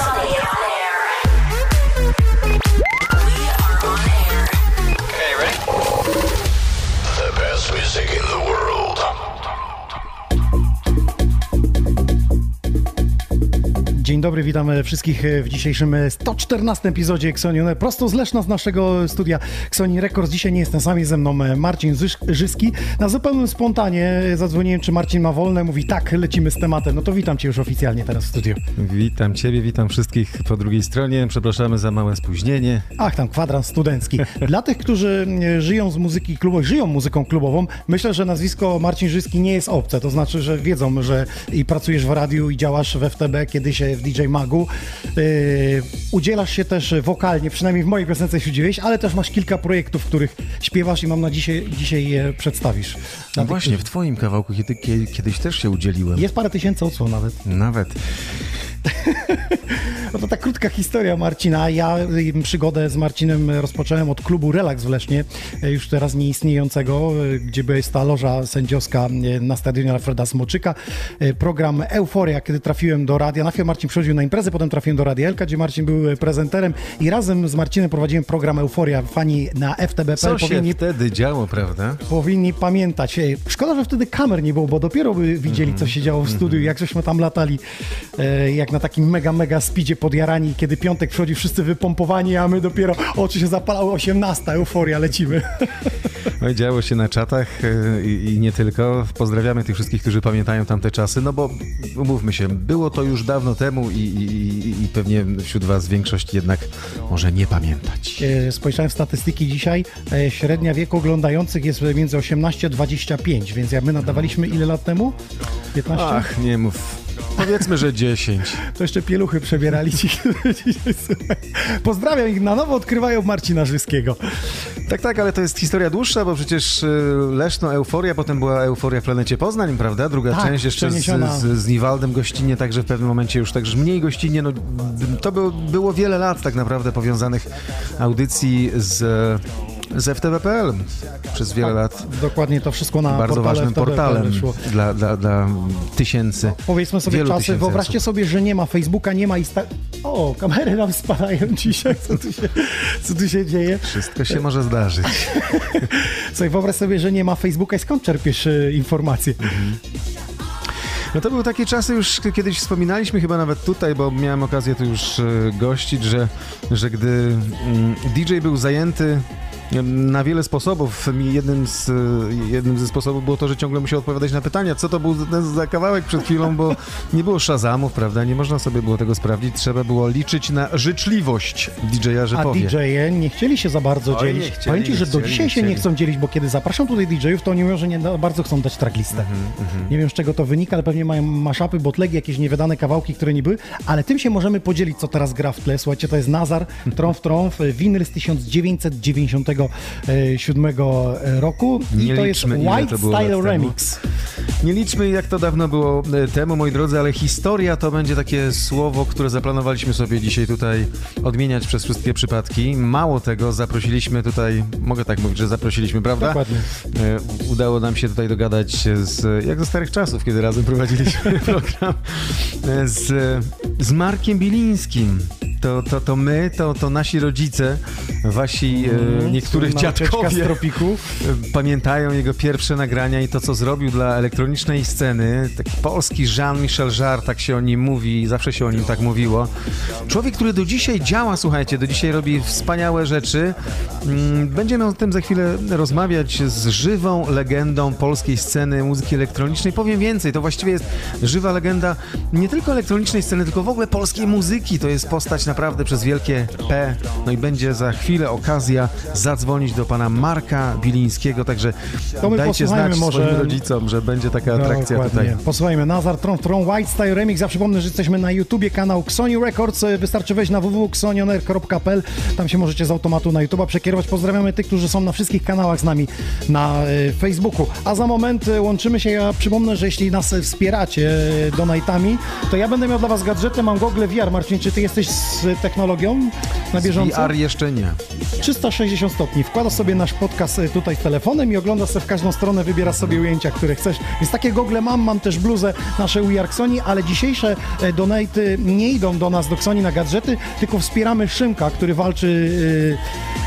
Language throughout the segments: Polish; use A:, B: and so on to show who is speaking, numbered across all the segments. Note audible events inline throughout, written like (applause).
A: Air.
B: Dzień dobry, witamy wszystkich w dzisiejszym 114 epizodzie Xonione. Prosto z Leszna, z naszego studia Xoni Records. Dzisiaj nie jestem sam, jest ze mną Marcin Zysz- Żyski. Na zupełnym spontanie zadzwoniłem, czy Marcin ma wolne. Mówi tak, lecimy z tematem. No to witam cię już oficjalnie teraz w studiu.
C: Witam Ciebie, witam wszystkich po drugiej stronie. Przepraszamy za małe spóźnienie.
B: Ach, tam kwadrans studencki. Dla tych, którzy e, żyją z muzyki klubowej, żyją muzyką klubową, myślę, że nazwisko Marcin Żyski nie jest obce. To znaczy, że wiedzą, że i pracujesz w radiu i działasz w FTB, kiedyś w DJ Magu. Yy, udzielasz się też wokalnie, przynajmniej w mojej piosence się udzieliłeś, ale też masz kilka projektów, w których śpiewasz i mam na dzisiaj, dzisiaj je przedstawisz.
C: No właśnie, w Twoim kawałku kiedy, kie- kiedyś też się udzieliłem.
B: Jest parę tysięcy odsłon nawet.
C: Nawet. (laughs)
B: No to ta krótka historia Marcina. Ja przygodę z Marcinem rozpocząłem od klubu Relax w Lesznie, y, już teraz nieistniejącego, y, gdzie jest ta loża sędziowska y, na stadionie Alfreda Smoczyka. Program Euforia, kiedy trafiłem do radia. Najpierw Marcin przychodził na imprezę, potem trafiłem do Radia Elka, gdzie Marcin był prezenterem i razem z Marcinem prowadziłem program Euforia. Fani na FTB.pl
C: Co się
B: powinni
C: wtedy działo, prawda?
B: powinni pamiętać. Szkoda, że wtedy kamer nie było, bo dopiero by widzieli, co się działo w studiu, jak żeśmy tam latali, e, jak na takim mega, mega speedzie podjarani, kiedy piątek przychodzi, wszyscy wypompowani, a my dopiero oczy się zapalały, 18, euforia, lecimy. (laughs)
C: No i działo się na czatach e, i, i nie tylko. Pozdrawiamy tych wszystkich, którzy pamiętają tamte czasy, no bo umówmy się, było to już dawno temu i, i, i- i pewnie wśród Was większość jednak może nie pamiętać.
B: E, Spojrzałem w statystyki dzisiaj, e, średnia wieku oglądających jest między 18 a 25, więc jak my nadawaliśmy ile lat temu? 15?
C: Ach, nie mów. Powiedzmy, że 10.
B: To jeszcze pieluchy przebierali ci. Pozdrawiam ich, na nowo odkrywają Marcina Żyskiego.
C: Tak, tak, ale to jest historia dłuższa, bo przecież y, Leszno Euforia, potem była Euforia w planecie Poznań, prawda? Druga
B: Tak,
C: część jeszcze z, z, z Niwaldem gościnnie, także w pewnym momencie już także mniej gościnnie. No, to było, było wiele lat tak naprawdę powiązanych audycji z, z FTB.pl przez wiele lat.
B: Dokładnie to wszystko na
C: Bardzo
B: portale
C: ważnym portalem dla, dla, dla tysięcy.
B: Powiedzmy sobie czasy, wyobraźcie
C: osób.
B: sobie, że nie ma Facebooka, nie ma Insta... O, kamery nam spadają (laughs) dzisiaj, co tu się, co tu się dzieje?
C: Wszystko się może zdarzyć. (laughs)
B: Słuchaj, wyobraź sobie, że nie ma Facebooka i skąd czerpiesz e, informacje?
C: No to były takie czasy już kiedyś wspominaliśmy chyba nawet tutaj, bo miałem okazję tu już e, gościć, że, że gdy mm, DJ był zajęty na wiele sposobów. Jednym, z, jednym ze sposobów było to, że ciągle musiał odpowiadać na pytania, co to był ten za kawałek przed chwilą, bo nie było szazamów, prawda? Nie można sobie było tego sprawdzić. Trzeba było liczyć na życzliwość DJ-a, że
B: A
C: powie.
B: DJ-e nie chcieli się za bardzo
C: Oj,
B: dzielić.
C: chcieli,
B: Powiem ci,
C: nie
B: że do dzisiaj
C: nie
B: się nie chcą dzielić, bo kiedy zapraszam tutaj DJ-ów, to oni mówią, że nie za bardzo chcą dać tracklistę.
C: Mhm,
B: Nie wiem z czego to wynika, ale pewnie mają maszapy, botlegi, jakieś niewydane kawałki, które nie były, ale tym się możemy podzielić, co teraz gra w tle. Słuchajcie, to jest Nazar, Trąf Trąf, winyl z 1997 roku i
C: Nie
B: to jest
C: liczmy, ile
B: White
C: to
B: Style. Remix.
C: Nie liczmy, jak to dawno było e, temu, moi drodzy, ale historia to będzie takie słowo, które zaplanowaliśmy sobie dzisiaj tutaj odmieniać przez wszystkie przypadki. Mało tego, zaprosiliśmy tutaj, mogę tak mówić, że zaprosiliśmy, prawda?
B: Dokładnie.
C: E, Udało nam się tutaj dogadać z, jak ze starych czasów, kiedy razem prowadziliśmy (laughs) program, e, z, z Markiem Bilińskim. To, to, to my, to, to nasi rodzice wasi e,
B: z
C: dziadkowie
B: tropiku. (laughs)
C: pamiętają jego pierwsze nagrania i to, co zrobił dla elektronicznej sceny. Taki polski Jean-Michel Jarre, tak się o nim mówi, zawsze się o nim tak mówiło. Człowiek, który do dzisiaj działa, słuchajcie, do dzisiaj robi wspaniałe rzeczy. Mm, Będziemy o tym za chwilę rozmawiać z żywą legendą polskiej sceny muzyki elektronicznej. Powiem więcej, to właściwie jest żywa legenda nie tylko elektronicznej sceny, tylko w ogóle polskiej muzyki. To jest postać naprawdę przez wielkie P. No i będzie za chwilę okazja zadzwonić do pana Marka Bilińskiego, także dajcie znać
B: może-
C: swoim rodzicom, że będzie taka atrakcja
B: Dokładnie.
C: tutaj.
B: Posłuchajmy, Nazar Tron, Tron White Style Remix. Ja przypomnę, że jesteśmy na YouTubie, kanał Xoni Records. Wystarczy wejść na www.xonioner.pl. Tam się możecie z automatu na YouTuba przekierować. Pozdrawiamy tych, którzy są na wszystkich kanałach z nami na e, Facebooku. A za moment e, łączymy się. Ja przypomnę, że jeśli nas e, wspieracie donatami, to ja będę miał dla was gadżety. Mam gogle VR. Marcin, czy ty jesteś z technologią na bieżąco?
C: VR jeszcze nie.
B: 360 stopni. Wkładasz sobie nasz podcast e, tutaj telefonem i oglądasz sobie w każdą stronę, wybierasz sobie ujęcia, które chcesz. Więc takie gogle mam, mam też bluzę nasze We Are Xoni, ale dzisiejsze e, donaty nie idą do nas, do Xoni na gadżety, tylko wspieramy Szymka, który walczy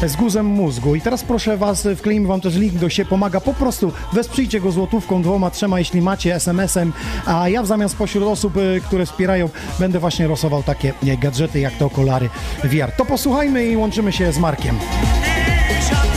B: e, z guzem mózgu. I teraz proszę was, wkleimy wam też link do się pomaga. Po prostu wesprzyjcie go złotówką, dwoma, trzema, jeśli macie SMS-em, a ja w zamian spośród osób, e, które wspierają, będę właśnie losował takie gadżety, jak te okulary VR. To posłuchajmy i łączymy się z Markiem.
C: Shop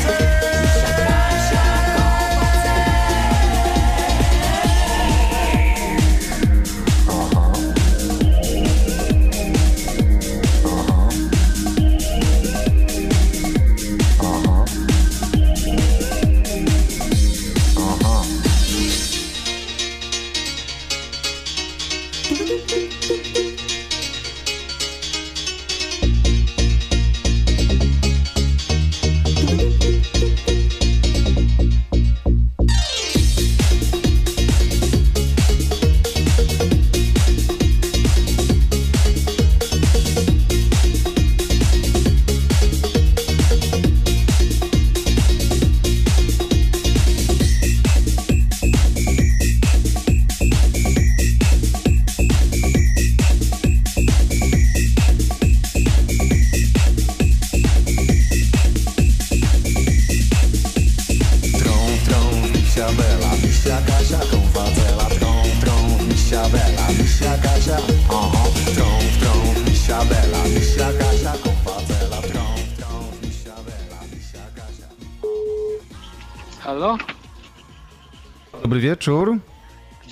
C: wieczór.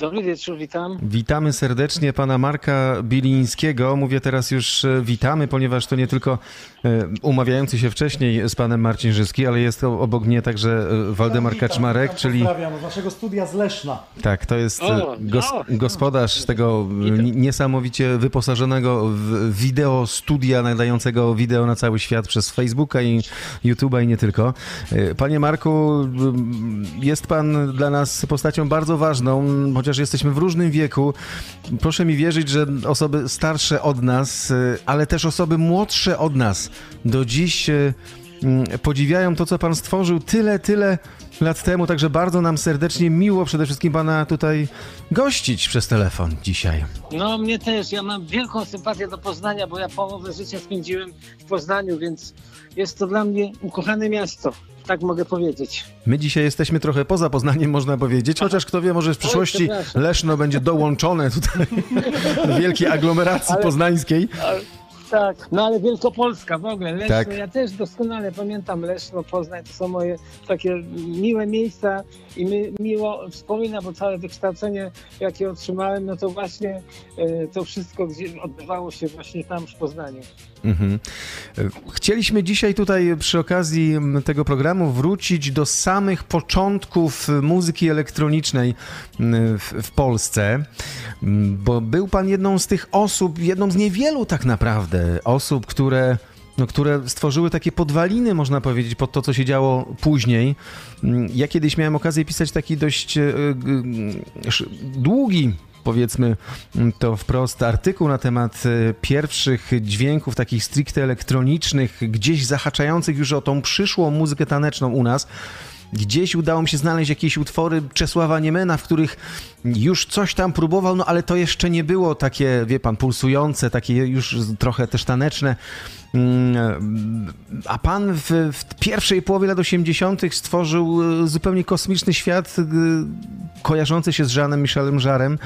D: Dobry wieczór, witam.
C: Witamy serdecznie pana Marka Bilińskiego. Mówię teraz już e, witamy, ponieważ to nie tylko e, umawiający się wcześniej z panem Marcin Żyski, ale jest obok mnie także e, Waldemar Kaczmarek, czyli
B: Pozdrawiam z naszego studia z Leszna.
C: tak, to jest
D: O,
C: gos,
D: o.
C: gospodarz tego ni- niesamowicie wyposażonego w wideo studia nadającego wideo na cały świat przez Facebooka i YouTube'a i nie tylko. Panie Marku, jest pan dla nas postacią bardzo ważną, chociaż jesteśmy w różnym wieku. Proszę mi wierzyć, że osoby starsze od nas, e, ale też osoby młodsze od nas do dziś e, m, podziwiają to, co pan stworzył tyle, tyle lat temu, także bardzo nam serdecznie miło przede wszystkim pana tutaj gościć przez telefon dzisiaj.
D: No mnie też, ja mam wielką sympatię do Poznania, bo ja połowę życia spędziłem w Poznaniu, więc jest to dla mnie ukochane miasto. Tak mogę powiedzieć.
C: My dzisiaj jesteśmy trochę poza Poznaniem, można powiedzieć, chociaż kto wie, może w przyszłości. Leszno będzie dołączone tutaj (laughs) do wielkiej aglomeracji
D: Ale-
C: poznańskiej.
D: Tak, no ale Wielkopolska w ogóle, Leszno,
C: Tak.
D: ja też doskonale pamiętam Leszno, Poznań, to są moje takie miłe miejsca i mi, miło wspominam, bo całe wykształcenie, jakie otrzymałem, no to właśnie e, to wszystko gdzie odbywało się właśnie tam w Poznaniu.
C: Mhm. Chcieliśmy dzisiaj tutaj przy okazji tego programu wrócić do samych początków muzyki elektronicznej w, w Polsce, bo był pan jedną z tych osób, jedną z niewielu tak naprawdę osób, które no, które stworzyły takie podwaliny, można powiedzieć, pod to, co się działo później. Ja kiedyś miałem okazję pisać taki dość e, długi powiedzmy to wprost, artykuł na temat e, pierwszych dźwięków takich stricte elektronicznych, gdzieś zahaczających już o tą przyszłą muzykę taneczną u nas. Gdzieś udało mi się znaleźć jakieś utwory Czesława Niemena, w których już coś tam próbował, no ale to jeszcze nie było takie, wie pan, pulsujące, takie już trochę też taneczne. Mm, A pan w, w pierwszej połowie lat 80. stworzył e, zupełnie kosmiczny świat kojarzący się z Jeanem Michelem Żarem.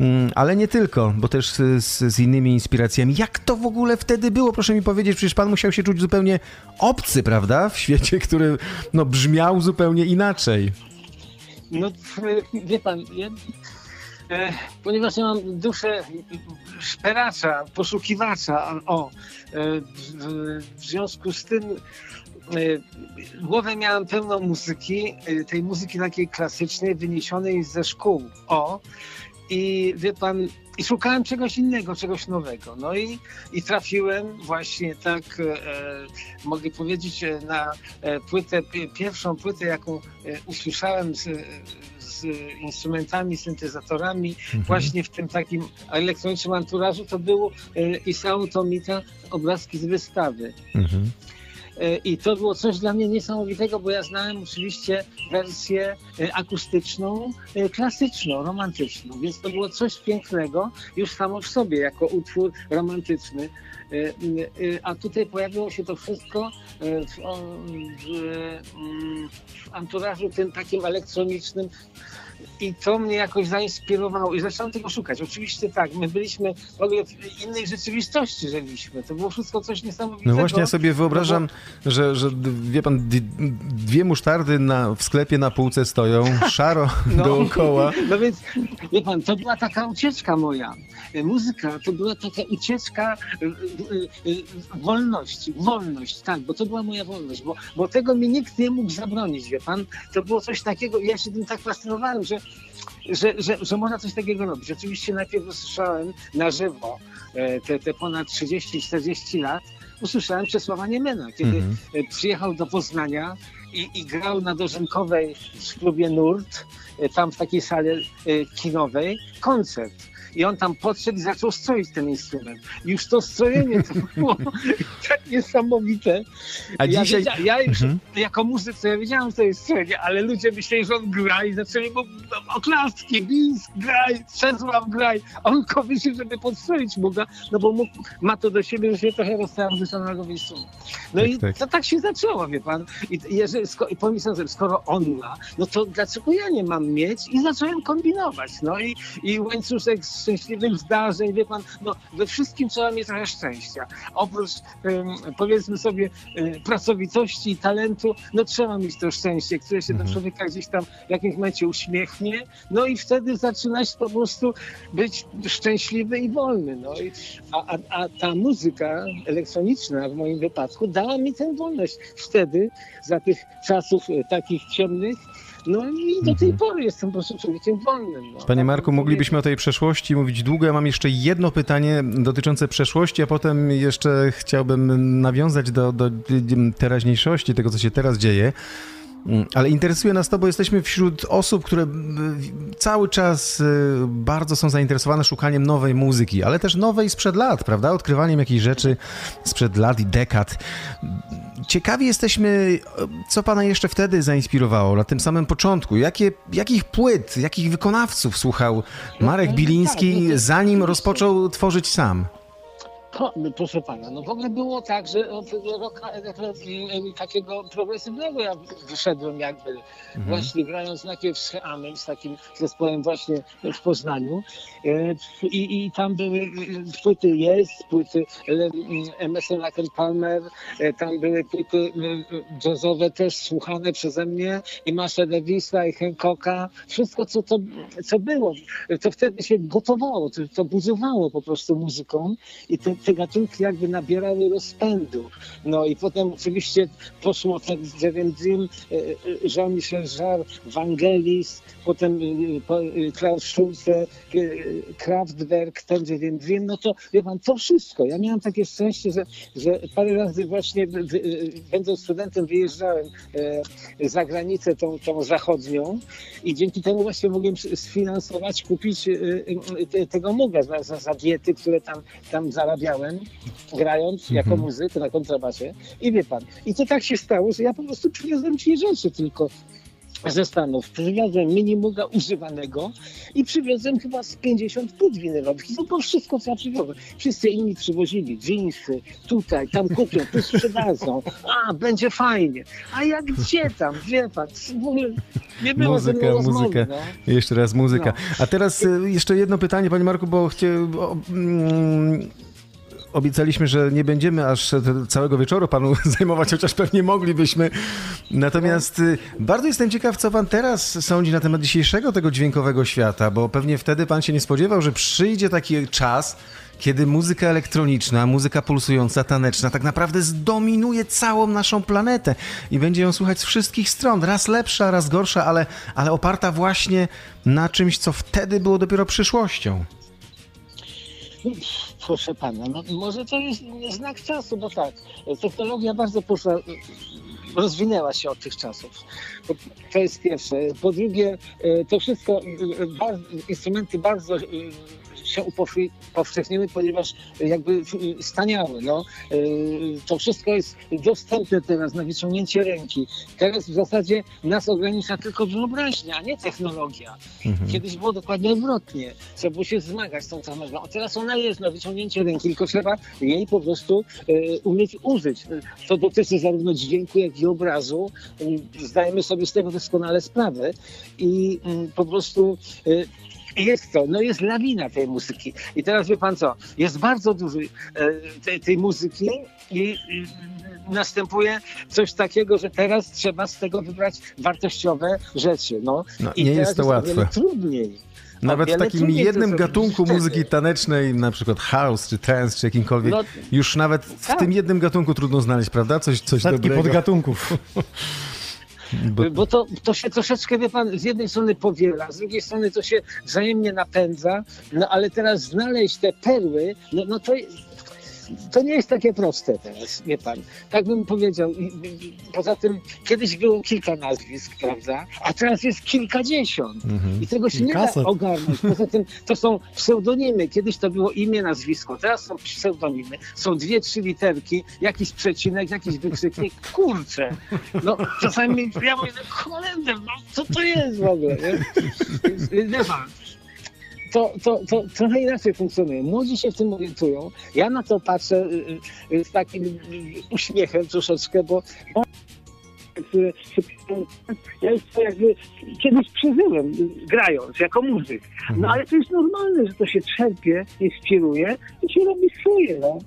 C: Mm, Ale nie tylko, bo też z, z, innymi inspiracjami. Jak to w ogóle wtedy było? Proszę mi powiedzieć, przecież pan musiał się czuć zupełnie obcy, prawda? W świecie, który no, brzmiał zupełnie inaczej.
D: No, wie pan, ja, e, ponieważ ja mam duszę szperacza, poszukiwacza, o, e, w, w związku z tym e, głowę miałem pełną muzyki, e, tej muzyki takiej klasycznej, wyniesionej ze szkół, o, i wie pan, i szukałem czegoś innego, czegoś nowego. No i, i trafiłem właśnie tak, e, mogę powiedzieć, e, na e, płytę, pi- pierwszą płytę, jaką e, usłyszałem z, z instrumentami, syntezatorami, właśnie w tym takim elektronicznym anturażu, to było e, Isao Tomita, obrazki z wystawy.
C: Mhm.
D: E, I to było coś dla mnie niesamowitego, bo ja znałem oczywiście wersję e, akustyczną, e, klasyczną, romantyczną, więc to było coś pięknego już samo w sobie, jako utwór romantyczny. A tutaj pojawiło się to wszystko w, w, mm, w anturażu tym takim elektronicznym. I to mnie jakoś zainspirowało i zacząłem tego szukać. Oczywiście tak, my byliśmy w ogóle w innej rzeczywistości żyliśmy. To było wszystko coś niesamowitego.
C: No właśnie ja sobie wyobrażam, że, że wie pan, dwie musztardy na, w sklepie na półce stoją, szaro (laughs) dookoła.
D: No więc, wie pan, to była taka ucieczka moja. Muzyka to była taka ucieczka y, y, y, wolności, wolność, tak, bo to była moja wolność, bo, bo tego mi nikt nie mógł zabronić, wie pan. To było coś takiego, ja się tym tak fascynowałem, że, że, że, że można coś takiego robić. Oczywiście najpierw usłyszałem na żywo e, te, te ponad 30-40 lat, usłyszałem Czesława Niemena, kiedy
C: Mhm.
D: e, przyjechał do Poznania i, i grał na Dożynkowej w klubie Nurt, e, tam w takiej sali kinowej, koncert. I on tam podszedł i zaczął stroić ten instrument. Już to strojenie to było (laughs) tak niesamowite.
C: A
D: ja,
C: dzisiaj-
D: ja już
C: Mhm.
D: jako muzyk to ja wiedziałem, że to jest strojenie, ale ludzie myśleli, że on gra i zaczęli mu oklaski, blisk, graj, Czesław graj. On tylko wyszedł, żeby podstroić go, no bo mógł, ma to do siebie, że się trochę rozstawiał wysokowy instrument. No
C: Tak,
D: i
C: tak.
D: to tak się zaczęło, wie pan. I jeżeli, sko- i pomyślałem sobie, skoro on ma, no to dlaczego ja nie mam mieć? I zacząłem kombinować. No i, i łańcuszek szczęśliwych zdarzeń, wie pan, no we wszystkim trzeba mieć trochę szczęścia. Oprócz powiedzmy sobie pracowitości i talentu, no trzeba mieć to szczęście, które się do człowieka gdzieś tam w jakimś momencie uśmiechnie, no i wtedy zaczynasz po prostu być szczęśliwy i wolny. No i, a, a, a ta muzyka elektroniczna w moim wypadku dała mi tę wolność wtedy, za tych czasów e, takich ciemnych, no i do tej pory jestem po prostu człowiekiem wolnym. No.
C: Panie
D: Tak
C: Marku,
D: bym
C: moglibyśmy o tej przeszłości mówić długo. Ja mam jeszcze jedno pytanie dotyczące przeszłości, a potem jeszcze chciałbym nawiązać do, do teraźniejszości, tego, co się teraz dzieje. Mm, Ale interesuje nas to, bo jesteśmy wśród osób, które mm, cały czas y, bardzo są zainteresowane szukaniem nowej muzyki, ale też nowej sprzed lat, prawda? Odkrywaniem jakichś rzeczy sprzed lat i dekad. Ciekawi jesteśmy, co pana jeszcze wtedy zainspirowało na tym samym początku. Jakie, jakich płyt, jakich wykonawców słuchał Marek
D: no,
C: Biliński,
D: tak, no
C: zanim rozpoczął tworzyć sam?
D: Po, no, proszę pana, no w ogóle było tak, że od roka elektro- takiego progresywnego ja wyszedłem jakby właśnie grając najpierw z Heamem, z takim zespołem właśnie w Poznaniu E, i, i tam były e, płyty Jest, płyty e, Emerson Lake and Palmer, e, tam były płyty e, jazzowe też słuchane przeze mnie i Masha Davisa i Hancocka, wszystko co, to, co było, to wtedy się gotowało, to, to buzowało po prostu muzyką i te, te gatunki jakby nabierały rozpędu. No i potem oczywiście poszło tak Jerem Dream, e, e, Jean-Michel Jarre, Vangelis, potem e, Klaus Schulze, Kraftwerk, ten Jerem Dream, no to wie pan, to wszystko. Ja miałem takie szczęście, że, że parę razy właśnie będąc studentem wyjeżdżałem za granicę tą, tą zachodnią i dzięki temu właśnie mogłem sfinansować, kupić te- tego muga za, za, za diety, które tam, tam zarabiałem, grając jako muzyk na kontrabasie. I wie pan, i to tak się stało, że ja po prostu przywiozłem ci rzeczy tylko ze Stanów. Przywiozłem minimuga używanego i przywiozłem chyba z 50 płyt winylowych. To było wszystko, co ja przywiozłem. Wszyscy inni przywozili dżinsy, tutaj, tam kupią, tu sprzedadzą. A, będzie fajnie. A jak gdzie tam, wie pan, w ogóle nie było
C: Muzyka,
D: rozmowy,
C: muzyka.
D: no.
C: Jeszcze raz muzyka.
D: No.
C: A teraz e, jeszcze jedno pytanie, panie Marku, bo mm, obiecaliśmy, że nie będziemy aż całego wieczoru panu (laughs) zajmować, chociaż pewnie moglibyśmy. Natomiast y, bardzo jestem ciekaw, co pan teraz sądzi na temat dzisiejszego tego dźwiękowego świata, bo pewnie wtedy pan się nie spodziewał, że przyjdzie taki czas, kiedy muzyka elektroniczna, muzyka pulsująca, taneczna tak naprawdę zdominuje całą naszą planetę i będzie ją słuchać z wszystkich stron. Raz lepsza, raz gorsza, ale, ale oparta właśnie na czymś, co wtedy było dopiero przyszłością.
D: Proszę pana, no może to jest znak czasu, bo tak, technologia bardzo poszła, rozwinęła się od tych czasów. To jest pierwsze. Po drugie, e, to wszystko, e, bar- instrumenty bardzo e, się upowszechniły, ponieważ jakby e, staniały. No. E, To wszystko jest dostępne teraz na wyciągnięcie ręki. Teraz w zasadzie nas ogranicza tylko wyobraźnia, a nie technologia. Kiedyś było dokładnie odwrotnie. Trzeba było się zmagać z tą technologią. A teraz ona jest na wyciągnięcie ręki, tylko trzeba jej po prostu e, umieć użyć. To dotyczy zarówno dźwięku, jak i obrazu. Zdajemy sobie z tego doskonale sprawę i mm, po prostu jest to, no jest lawina tej muzyki. I teraz wie pan co, jest bardzo dużo e, tej, tej muzyki i następuje coś takiego, że teraz trzeba z tego wybrać wartościowe rzeczy. No,
C: No,
D: I
C: nie
D: teraz
C: jest to łatwe.
D: wiele trudniej.
C: Nawet w takim jednym gatunku
D: wtedy.
C: muzyki tanecznej, na przykład house, czy trance, czy jakimkolwiek,
D: No,
C: już nawet w
D: tak.
C: tym jednym gatunku trudno znaleźć, prawda? Coś, coś
B: Setki
C: dobrego.
B: podgatunków. (laughs)
C: Bo,
D: Bo to, to się troszeczkę, wie pan, z jednej strony powiela, z drugiej strony to się wzajemnie napędza, no ale teraz znaleźć te perły, no, no to, to nie jest takie proste teraz, wie pan. Tak bym powiedział. Poza tym kiedyś było kilka nazwisk, prawda? A teraz jest kilkadziesiąt.
C: Mhm.
D: I tego się nie da ogarnąć. Poza tym to są pseudonimy. Kiedyś to było imię, nazwisko. Teraz są pseudonimy. Są dwie, trzy literki, jakiś przecinek, jakiś wykrzyknik. Kurczę. No czasami ja mówię, no kolendem, no co to jest w ogóle? Nie? Wie pan, to, to, to trochę inaczej funkcjonuje. Młodzi się w tym orientują. Ja na to patrzę y, y, z takim y, uśmiechem troszeczkę, bo on- które ja już to jakby kiedyś przeżyłem, grając jako muzyk. No ale to jest normalne, że to się czerpie, inspiruje i się robi swoje. No.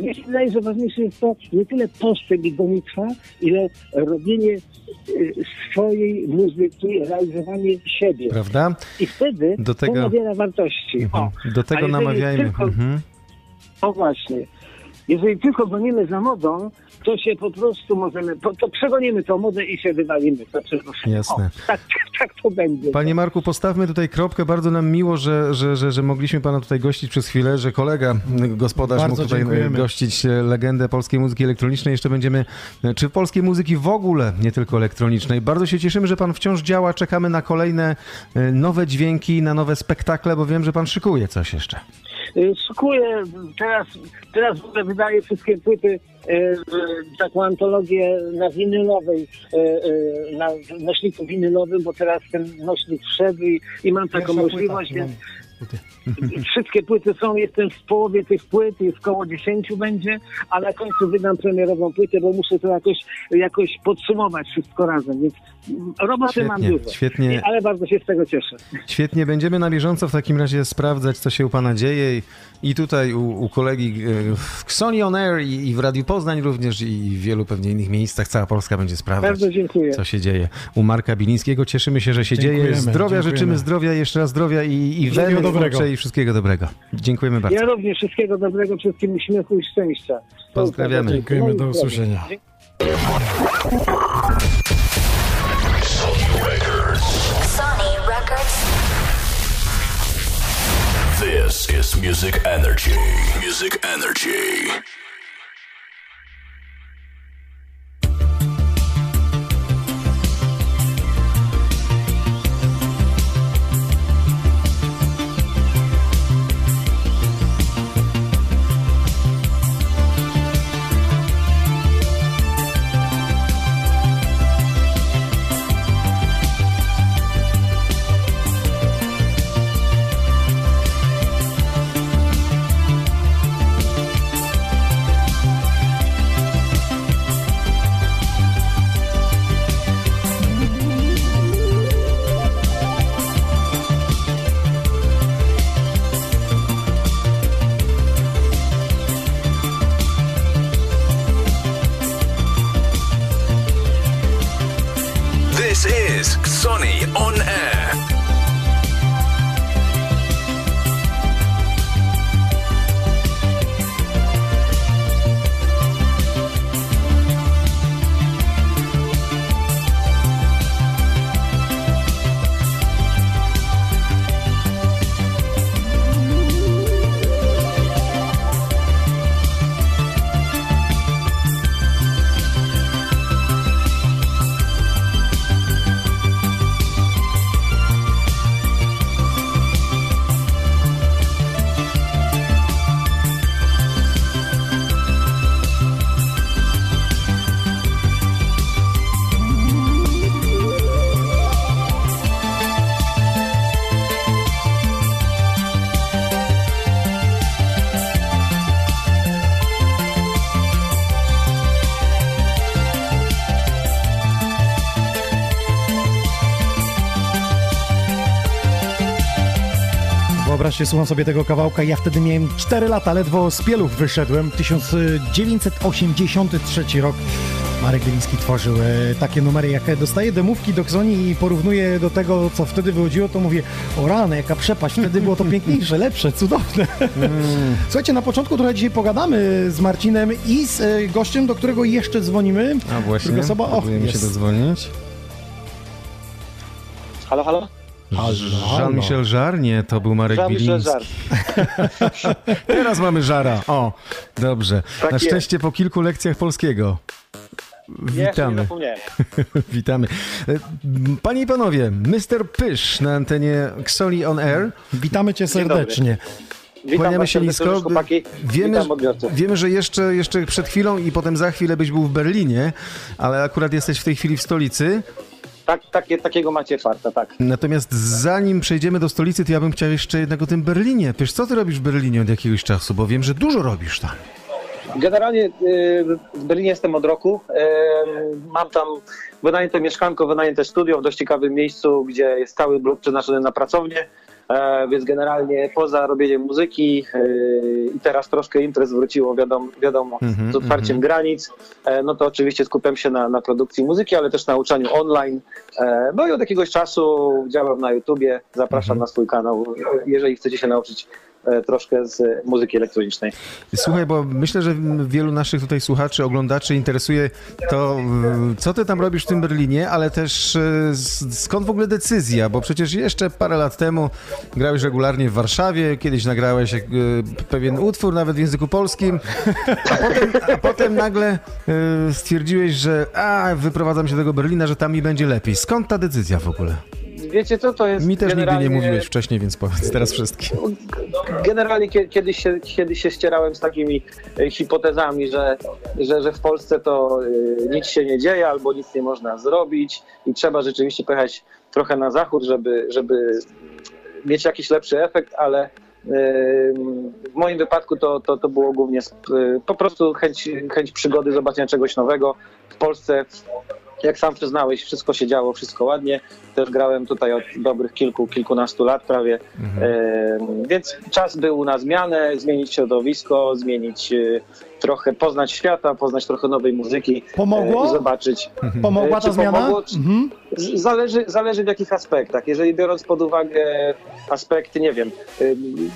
D: Mnie się wydaje, że ważniejsze jest to nie tyle postęp i gonitwa, ile robienie y, swojej muzyki, realizowanie siebie.
C: prawda?
D: I wtedy
C: Do tego-
D: to nabiera wartości.
C: Mhm. Do tego namawiajmy.
D: Tylko,
C: Mhm.
D: O właśnie. Jeżeli tylko gonimy za modą, to się po prostu możemy, to, to przegonimy tą modę i się wywalimy. Przepraszam.
C: Jasne.
D: O, tak, tak to będzie.
C: Panie Marku, postawmy tutaj kropkę. Bardzo nam miło, że, że, że, że mogliśmy Pana tutaj gościć przez chwilę, że kolega, gospodarz
B: Bardzo
C: mógł tutaj
B: dziękujemy.
C: gościć e, legendę polskiej muzyki elektronicznej. Jeszcze będziemy, e, czy polskiej muzyki w ogóle, nie tylko elektronicznej. Bardzo się cieszymy, że Pan wciąż działa. Czekamy na kolejne e, nowe dźwięki, na nowe spektakle, bo wiem, że Pan szykuje coś jeszcze.
D: Y, Szykuję teraz, teraz w ogóle wydaję wszystkie płyty, e, taką antologię na winylowej, e, na nośniku winylowym, bo teraz ten nośnik wszedł i, i mam taką
B: Pierwsza
D: możliwość,
B: płyta.
D: więc Wszystkie płyty są, jestem w połowie tych płyt, jest koło 10 będzie, a na końcu wydam premierową płytę, bo muszę to jakoś, jakoś podsumować wszystko razem, więc roboty mam
C: Świetnie,
D: dużo.
C: świetnie.
D: I- Ale bardzo się z tego cieszę.
C: Świetnie, będziemy na bieżąco w takim razie sprawdzać, co się u Pana dzieje i, i tutaj u, u kolegi e, w Sony On Air i, i w Radiu Poznań również i w wielu pewnie innych miejscach. Cała Polska będzie sprawdzać,
D: Bardzo dziękuję.
C: co się dzieje. U Marka Bilińskiego cieszymy się, że się dzieje.
B: Dziękujemy,
C: Zdrowia,
B: dziękujemy.
C: życzymy zdrowia, jeszcze raz zdrowia i, i weny
B: dobrego.
C: i wszystkiego dobrego. Dziękujemy bardzo.
D: Ja również wszystkiego dobrego, wszystkim uśmiechu i szczęścia.
C: Pozdrawiamy.
B: Dziękujemy, do usłyszenia.
E: Sony Records.
A: Sony Records.
E: This is Music Energy. Music Energy.
B: Wyobraźcie, słucham sobie tego kawałka. Ja wtedy miałem 4 lata, ledwo z pieluch wyszedłem. 1983 rok. Marek Bieliński tworzył e, takie numery. Jak dostaję demówki do Xoni i porównuję do tego, co wtedy wychodziło, to mówię, o rany, jaka przepaść. Wtedy było to piękniejsze, (laughs) lepsze, cudowne. (laughs) Słuchajcie, na początku trochę dzisiaj pogadamy z Marcinem i z e, gościem, do którego jeszcze dzwonimy.
C: A właśnie,
B: Druga osoba, och,
C: próbujemy się dodzwonić.
F: Halo, halo?
C: Jean-Michel Żar? Nie, to był Marek Biliński.
F: Żar. (laughs)
C: Teraz mamy Żara. O, dobrze.
F: Tak
C: Na
F: jest.
C: szczęście po kilku lekcjach polskiego. Witamy. (laughs) Witamy. E, Panie i panowie, Mr. Pysz na antenie Xoli on Air.
B: Witamy cię serdecznie.
C: Kłaniamy się nisko. Wiemy, wiemy, że jeszcze, jeszcze przed chwilą i potem za chwilę byś był w Berlinie, ale akurat jesteś w tej chwili w stolicy.
F: Tak, takie, takiego macie farta, tak.
C: Natomiast zanim przejdziemy do stolicy, to ja bym chciał jeszcze jednak o tym Berlinie. Pysz, co ty robisz w Berlinie od jakiegoś czasu? Bo wiem, że dużo robisz tam.
F: Generalnie y, w Berlinie jestem od roku. Mam tam wynajęte mieszkanko, wynajęte studio w dość ciekawym miejscu, gdzie jest cały blok przeznaczony na pracownię. E, Więc generalnie poza robieniem muzyki y, i teraz troszkę imprez wróciło, wiadomo, wiadomo
C: Mhm,
F: z otwarciem granic, e, no to oczywiście skupiam się na, na produkcji muzyki, ale też na uczeniu online. E, No i od jakiegoś czasu działam na YouTubie, zapraszam na swój kanał, jeżeli chcecie się nauczyć e, troszkę z muzyki elektronicznej.
C: Słuchaj, bo myślę, że wielu naszych tutaj słuchaczy, oglądaczy interesuje to, co ty tam robisz w tym Berlinie, ale też s- skąd w ogóle decyzja, bo przecież jeszcze parę lat temu grałeś regularnie w Warszawie, kiedyś nagrałeś y, pewien utwór nawet w języku polskim, a potem, a potem nagle stwierdziłeś, że a, wyprowadzam się do tego Berlina, że tam mi będzie lepiej. Skąd ta decyzja w ogóle?
F: Wiecie co, to jest
C: Mi też nigdy
F: generalnie...
C: nie mówiłeś wcześniej, więc powiedz teraz wszystkim.
F: Generalnie kie- kiedyś się, kiedyś się ścierałem z takimi e, hipotezami, że, że, że w Polsce to e, nic się nie dzieje albo nic nie można zrobić i trzeba rzeczywiście pojechać trochę na zachód, żeby, żeby mieć jakiś lepszy efekt, ale e, w moim wypadku to, to, to było głównie po prostu chęć, chęć przygody, zobaczenia czegoś nowego. W Polsce jak sam przyznałeś, wszystko się działo, wszystko ładnie. Też grałem tutaj od dobrych kilku, kilkunastu lat prawie. E, więc czas był na zmianę, zmienić środowisko, zmienić e, trochę, poznać świata, poznać trochę nowej muzyki.
B: Pomogło?
F: E, I zobaczyć.
B: Pomogła ta zmiana?
F: pomogło? Czy-
B: Mhm.
F: Zależy, zależy w jakich aspektach. Jeżeli biorąc pod uwagę aspekty, nie wiem, ym,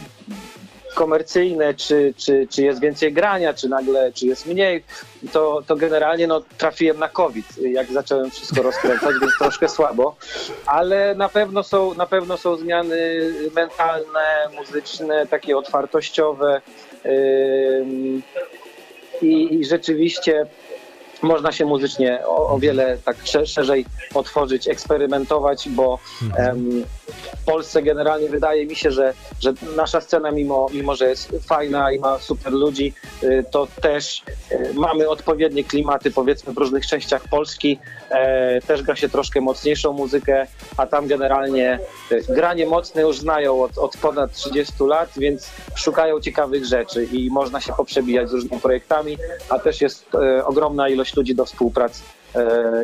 F: komercyjne, czy, czy, czy jest więcej grania, czy nagle, czy jest mniej, to, to generalnie no, trafiłem na COVID, jak zacząłem wszystko rozkręcać, więc troszkę słabo, ale na pewno są, na pewno są zmiany mentalne, muzyczne, takie otwartościowe ym, i, i rzeczywiście można się muzycznie o, o wiele tak sze- szerzej otworzyć, eksperymentować, bo em, w Polsce generalnie wydaje mi się, że, że nasza scena, mimo, mimo że jest fajna i ma super ludzi, y, to też y, mamy odpowiednie klimaty, powiedzmy, w różnych częściach Polski. E, też gra się troszkę mocniejszą muzykę, a tam generalnie y, granie mocne już znają od, od ponad 30 lat, więc szukają ciekawych rzeczy i można się poprzebijać z różnymi projektami, a też jest e, ogromna ilość ludzi do współpracy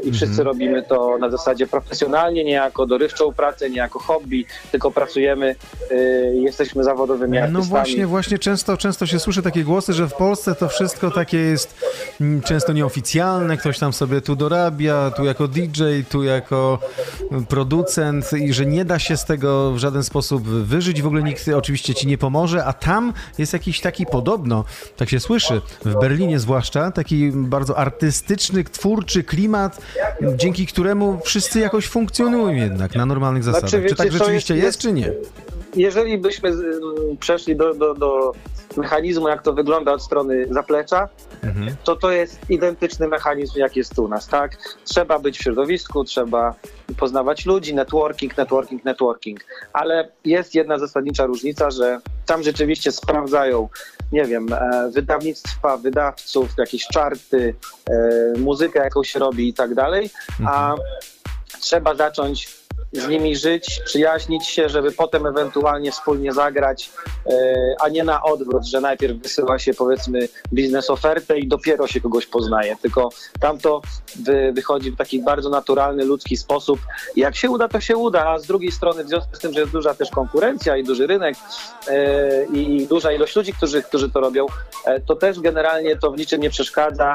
F: i wszyscy robimy to na zasadzie profesjonalnie, nie jako dorywczą pracę, nie jako hobby, tylko pracujemy, e, jesteśmy zawodowymi
C: No
F: artystami.
C: właśnie, właśnie często, często się słyszy takie głosy, że w Polsce to wszystko takie jest mm, często nieoficjalne, ktoś tam sobie tu dorabia, tu jako DJ, tu jako producent i że nie da się z tego w żaden sposób wyżyć, w ogóle nikt oczywiście ci nie pomoże, a tam jest jakiś taki podobno, tak się słyszy, w Berlinie zwłaszcza, taki bardzo artystyczny, twórczy klimat, dzięki któremu wszyscy jakoś funkcjonują jednak na normalnych zasadach.
F: Znaczy,
C: czy tak
F: wiecie
C: rzeczywiście
F: jest-
C: jest, czy nie?
F: jeżeli byśmy z- m, przeszli do, do, do mechanizmu, jak to wygląda od strony zaplecza, to to jest identyczny mechanizm, jak jest u nas, tak? Trzeba być w środowisku, trzeba poznawać ludzi, networking, networking, networking. Ale jest jedna zasadnicza różnica, że tam rzeczywiście sprawdzają, nie wiem, e, wydawnictwa, wydawców, jakieś czarty, e, muzykę, jaką się robi i tak dalej, a trzeba zacząć z nimi żyć, przyjaźnić się, żeby potem ewentualnie wspólnie zagrać, e, a nie na odwrót, że najpierw wysyła się powiedzmy biznes ofertę i dopiero się kogoś poznaje, tylko tam to wy, wychodzi w taki bardzo naturalny, ludzki sposób. Jak się uda, to się uda, a z drugiej strony w związku z tym, że jest duża też konkurencja i duży rynek e, i, duża ilość ludzi, którzy, którzy to robią, e, to też generalnie to w niczym nie przeszkadza.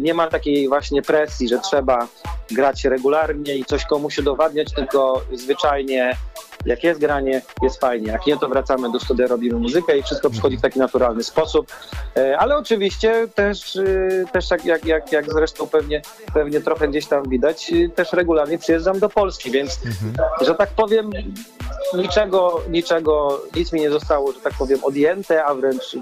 F: Nie ma takiej właśnie presji, że trzeba grać regularnie i coś komuś udowadniać, tylko zwyczajnie jak jest granie, jest fajnie. Jak nie, to wracamy do studia, robimy muzykę i wszystko przychodzi w taki naturalny sposób. E, Ale oczywiście też, y, też jak, jak, jak, jak zresztą pewnie, pewnie trochę gdzieś tam widać, y, też regularnie przyjeżdżam do Polski, więc że tak powiem, niczego, niczego, nic mi nie zostało, że tak powiem, odjęte, a wręcz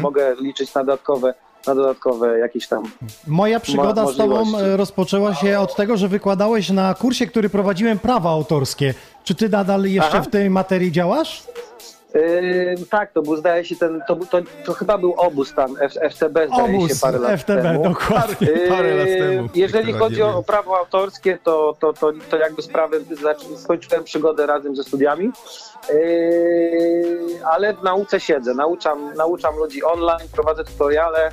F: mogę liczyć na dodatkowe, na dodatkowe jakieś tam
B: Moja przygoda
F: Mo-
B: z tobą e, rozpoczęła się od tego, że wykładałeś na kursie, który prowadziłem prawa autorskie. Czy ty nadal jeszcze
F: Aha.
B: w tej materii działasz?
F: Yy, tak, to był, zdaje się, ten, to, to, to chyba był obóz tam, F, FTB, zdaje
B: Obóz
F: się, parę lat
B: FTB,
F: temu.
B: dokładnie.
F: Yy,
C: Parę lat temu
F: Jeżeli chodzi o, o prawo autorskie, to, to, to, to jakby sprawy, skończyłem przygodę razem ze studiami, yy, ale w nauce siedzę, nauczam, nauczam ludzi online, prowadzę tutoriale,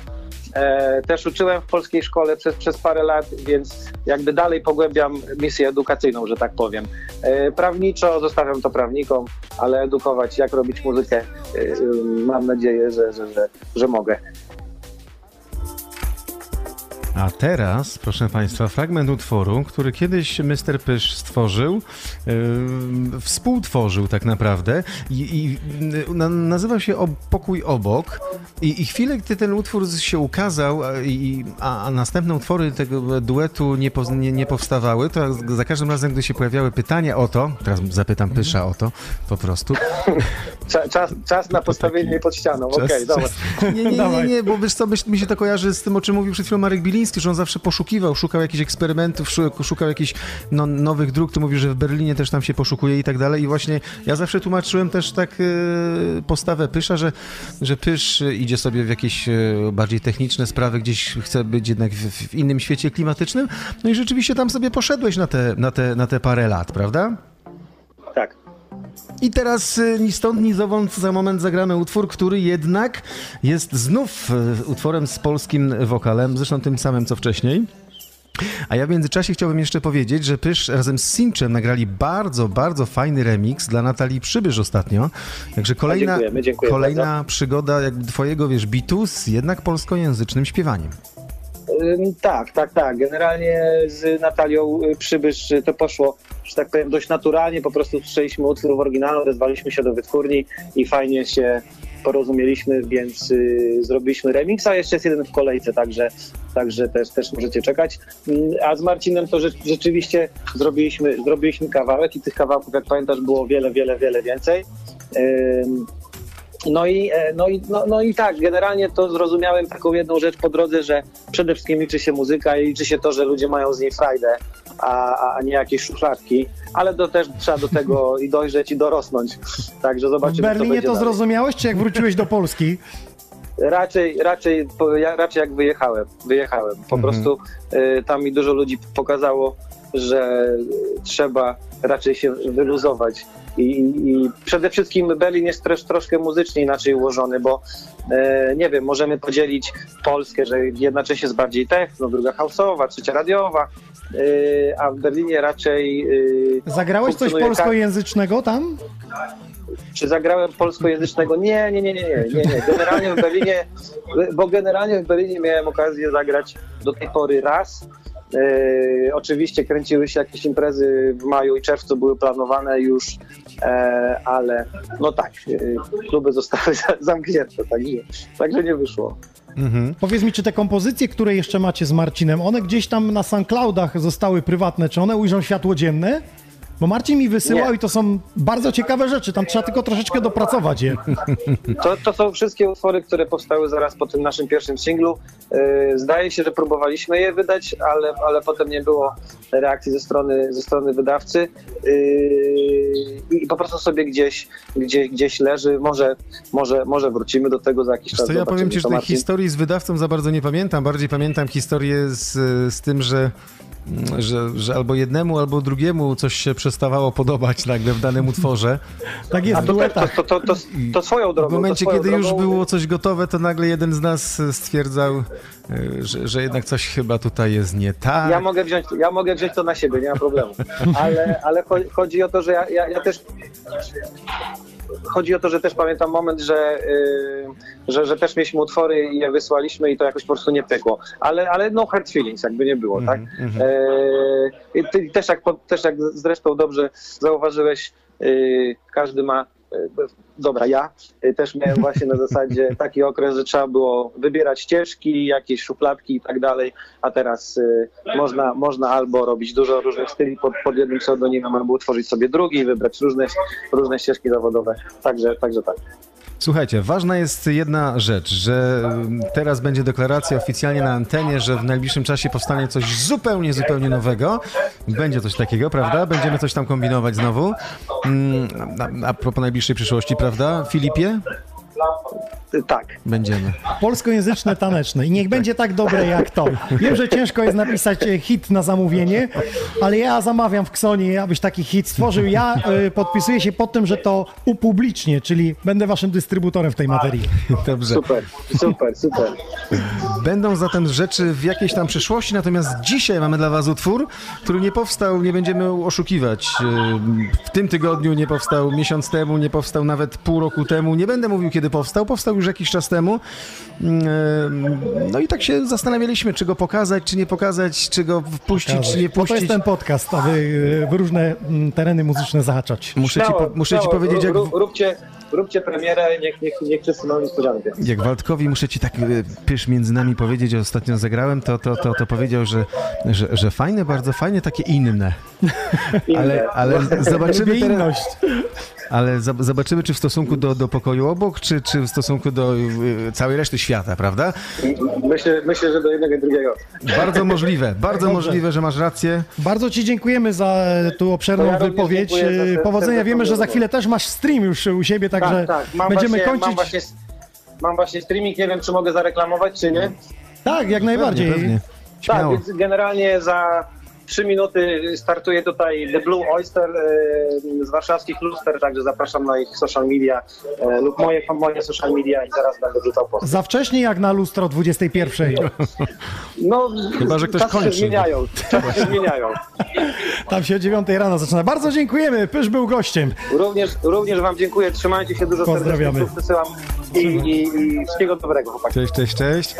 F: też uczyłem w polskiej szkole przez, przez parę lat, więc jakby dalej pogłębiam misję edukacyjną, że tak powiem. E, prawniczo zostawiam to prawnikom, ale edukować, jak robić muzykę, e, e, mam nadzieję, że, że, że, że mogę.
C: A teraz, proszę Państwa, fragment utworu, który kiedyś Mr. Pysz stworzył, yy, współtworzył tak naprawdę i, i yy, na, nazywał się o, Pokój Obok I, i chwilę, gdy ten utwór się ukazał, a, i, a, a następne utwory tego duetu nie, poz, nie, nie powstawały, to za każdym razem, gdy się pojawiały pytania o to, teraz zapytam Pysza o to, po prostu, (laughs)
F: Cza, czas, czas na postawienie pod ścianą. Okej,
C: Czas-
F: dobra.
C: Nie, nie, nie, nie, bo wiesz co, mi się to kojarzy z tym, o czym mówił przed chwilą Marek Biliński, że on zawsze poszukiwał, szukał jakichś eksperymentów, szu- szukał jakichś no, nowych dróg, tu mówił, że w Berlinie też tam się poszukuje i tak dalej i właśnie ja zawsze tłumaczyłem też tak e, postawę Pysza, że, że Pysz e, idzie sobie w jakieś e, bardziej techniczne sprawy, gdzieś chce być jednak w, w innym świecie klimatycznym, no i rzeczywiście tam sobie poszedłeś na te, na te, na te parę lat, prawda? I teraz y, ni stąd, ni zowąd za moment zagramy utwór, który jednak jest znów y, utworem z polskim wokalem, zresztą tym samym co wcześniej. A ja w międzyczasie chciałbym jeszcze powiedzieć, że Pysz razem z Sinczem nagrali bardzo, bardzo fajny remix dla Natalii Przybysz ostatnio. Także kolejna,
F: dziękujemy, dziękuję
C: kolejna przygoda jakby twojego, wiesz, bitu z jednak polskojęzycznym śpiewaniem.
F: Tak, tak, tak. Generalnie z Natalią y, Przybysz y, to poszło, że tak powiem, dość naturalnie. Po prostu słyszeliśmy utwór w oryginale, odezwaliśmy się do wytwórni i fajnie się porozumieliśmy, więc y, zrobiliśmy remix, a jeszcze jest jeden w kolejce, także, także też, też możecie czekać. Ym, A z Marcinem to rze- rzeczywiście zrobiliśmy, zrobiliśmy kawałek i tych kawałków, jak pamiętasz, było wiele, wiele, wiele więcej. Ym, no i, e, no, i, no, no i tak, generalnie to zrozumiałem taką jedną rzecz po drodze, że przede wszystkim liczy się muzyka i liczy się to, że ludzie mają z niej frajdę, a, a- nie jakieś szufladki, ale to też trzeba do tego (laughs) i dojrzeć i dorosnąć. Także
B: W
F: zobaczymy, co
B: Berlinie to
F: dalej.
B: zrozumiałeś, czy jak wróciłeś do Polski? (laughs)
F: Raczej, raczej, raczej jak wyjechałem, wyjechałem. Po prostu y, tam mi dużo ludzi pokazało, że trzeba raczej się wyluzować. I, i przede wszystkim Berlin jest też troszkę muzycznie inaczej ułożony, bo e, nie wiem, możemy podzielić Polskę, że jedna część jest bardziej techno, druga houseowa, trzecia radiowa, e, a w Berlinie raczej e,
B: Zagrałeś coś
F: ka-
B: polskojęzycznego tam?
F: czy zagrałem polskojęzycznego? Nie, nie, nie, nie, nie, nie, nie. Generalnie w Berlinie, bo generalnie w Berlinie miałem okazję zagrać do tej pory raz. E, oczywiście kręciły się jakieś imprezy w maju i czerwcu, były planowane już, e, ale no tak, e, kluby zostały za- (laughs) zamknięte, także, także nie wyszło.
C: Mhm.
B: Powiedz mi, czy te kompozycje, które jeszcze macie z Marcinem, one gdzieś tam na SoundCloudach zostały prywatne, czy one ujrzą światło dzienne? Bo Marcin mi wysyłał
F: Nie.
B: i to są bardzo ciekawe rzeczy, tam trzeba tylko troszeczkę dopracować je.
F: To, to są wszystkie utwory, które powstały zaraz po tym naszym pierwszym singlu. E, Zdaje się, że próbowaliśmy je wydać, ale, ale potem nie było reakcji ze strony, ze strony wydawcy E, i po prostu sobie gdzieś, gdzieś, gdzieś leży. Może, może, może wrócimy do tego za jakiś
C: Wiesz
F: czas.
C: co, ja powiem ci, że tej
F: Marcin-
C: historii z wydawcą za bardzo nie pamiętam. Bardziej pamiętam historię z, z tym, że, że, że albo jednemu, albo drugiemu coś się przestawało podobać nagle w danym utworze.
B: Tak jest
F: A
B: w
F: to,
B: duetach.
F: to, to, to, to, to swoją drogą.
C: W momencie,
F: to swoją
C: kiedy już było coś gotowe, to nagle jeden z nas stwierdzał, y, że, że jednak coś chyba tutaj jest nie tak.
F: Ja mogę, wziąć, ja mogę wziąć to na siebie, nie ma problemu. Ale, ale cho- chodzi o to, że ja, ja, ja też. Chodzi o to, że też pamiętam moment, że, yy, że, że też mieliśmy utwory i je wysłaliśmy i to jakoś po prostu nie pykło. Ale, ale no hard feelings, jakby nie było, tak? Yy, i ty, też, jak, też jak zresztą dobrze zauważyłeś, yy, każdy ma. Dobra, ja yy, też miałem właśnie na zasadzie (laughs) taki okres, że trzeba było wybierać ścieżki, jakieś szufladki i tak dalej, a teraz y, można, można albo robić dużo różnych styli pod, pod jednym pseudonimem, albo utworzyć sobie drugi wybrać różne, różne ścieżki zawodowe. Także, także tak.
C: Słuchajcie, ważna jest jedna rzecz, że teraz będzie deklaracja oficjalnie na antenie, że w najbliższym czasie powstanie coś zupełnie, zupełnie nowego. Będzie coś takiego, prawda? Będziemy coś tam kombinować znowu. Mm, a propos najbliższej przyszłości, prawda? Filipie?
F: Tak.
C: Będziemy.
B: Polskojęzyczne, taneczne. I niech będzie tak dobre jak to. Wiem, że ciężko jest napisać e, hit na zamówienie, ale ja zamawiam w Ksonie, abyś taki hit stworzył. Ja e, podpisuję się pod tym, że to upublicznię, czyli będę waszym dystrybutorem w tej materii.
C: Dobrze.
F: Super, super, super.
C: Będą zatem rzeczy w jakiejś tam przyszłości, natomiast dzisiaj mamy dla Was utwór, który nie powstał, nie będziemy oszukiwać. Yy, W tym tygodniu nie powstał, miesiąc temu nie powstał, nawet pół roku temu. Nie będę mówił, kiedy powstał. Powstał już jakiś czas temu. Yy, No i tak się zastanawialiśmy, czy go pokazać, czy nie pokazać, czy go wpuścić, czy nie
B: Bo to jest
C: puścić.
B: ten podcast, aby e, w różne mm, tereny muzyczne zahaczać.
C: Muszę ci, po, muszę ci powiedzieć, jak,
F: ró- Róbcie, róbcie premierę, niech, niech, niech wszyscy mają niespodziankę.
C: jak Waldkowi muszę ci tak e, pysz między nami powiedzieć, że ostatnio zagrałem, to, to, to, to powiedział, że, że, że fajne, bardzo fajne, takie inne. Ale, ale zobaczymy teraz. Ale zobaczymy, czy w stosunku do, do pokoju obok, czy, czy w stosunku do y, całej reszty świata, prawda?
F: Myślę, myślę, że do jednego i drugiego.
C: Bardzo możliwe, bardzo
B: Dobrze.
C: możliwe, że masz rację.
B: Bardzo Ci dziękujemy za e, tą obszerną
F: ja
B: wypowiedź.
F: za
B: E, Powodzenia. Wiemy, że za chwilę też masz stream już u siebie, także
F: tak, tak. Mam
B: będziemy
F: właśnie,
B: kończyć.
F: Mam właśnie, mam właśnie streaming, nie wiem, czy mogę zareklamować, czy nie.
B: Tak, jak najbardziej.
C: Pewnie, pewnie.
F: Tak, więc generalnie za trzy minuty startuje tutaj The Blue Oyster e, z warszawskich luster, także zapraszam na ich social media e, lub moje, moje social media i zaraz będę wrzucał post.
B: Za wcześnie jak na lustro 21.
F: No,
C: Chyba, że ktoś
F: czasy
C: kończy.
F: się zmieniają, czasy się zmieniają.
B: Tam się o 9 rano zaczyna. Bardzo dziękujemy. Pysz był gościem.
F: Również, również wam dziękuję, trzymajcie się dużo
B: Pozdrawiamy.
F: serdecznie, wysyłam i, i, i wszystkiego dobrego, chłopaki.
C: Cześć, cześć, cześć.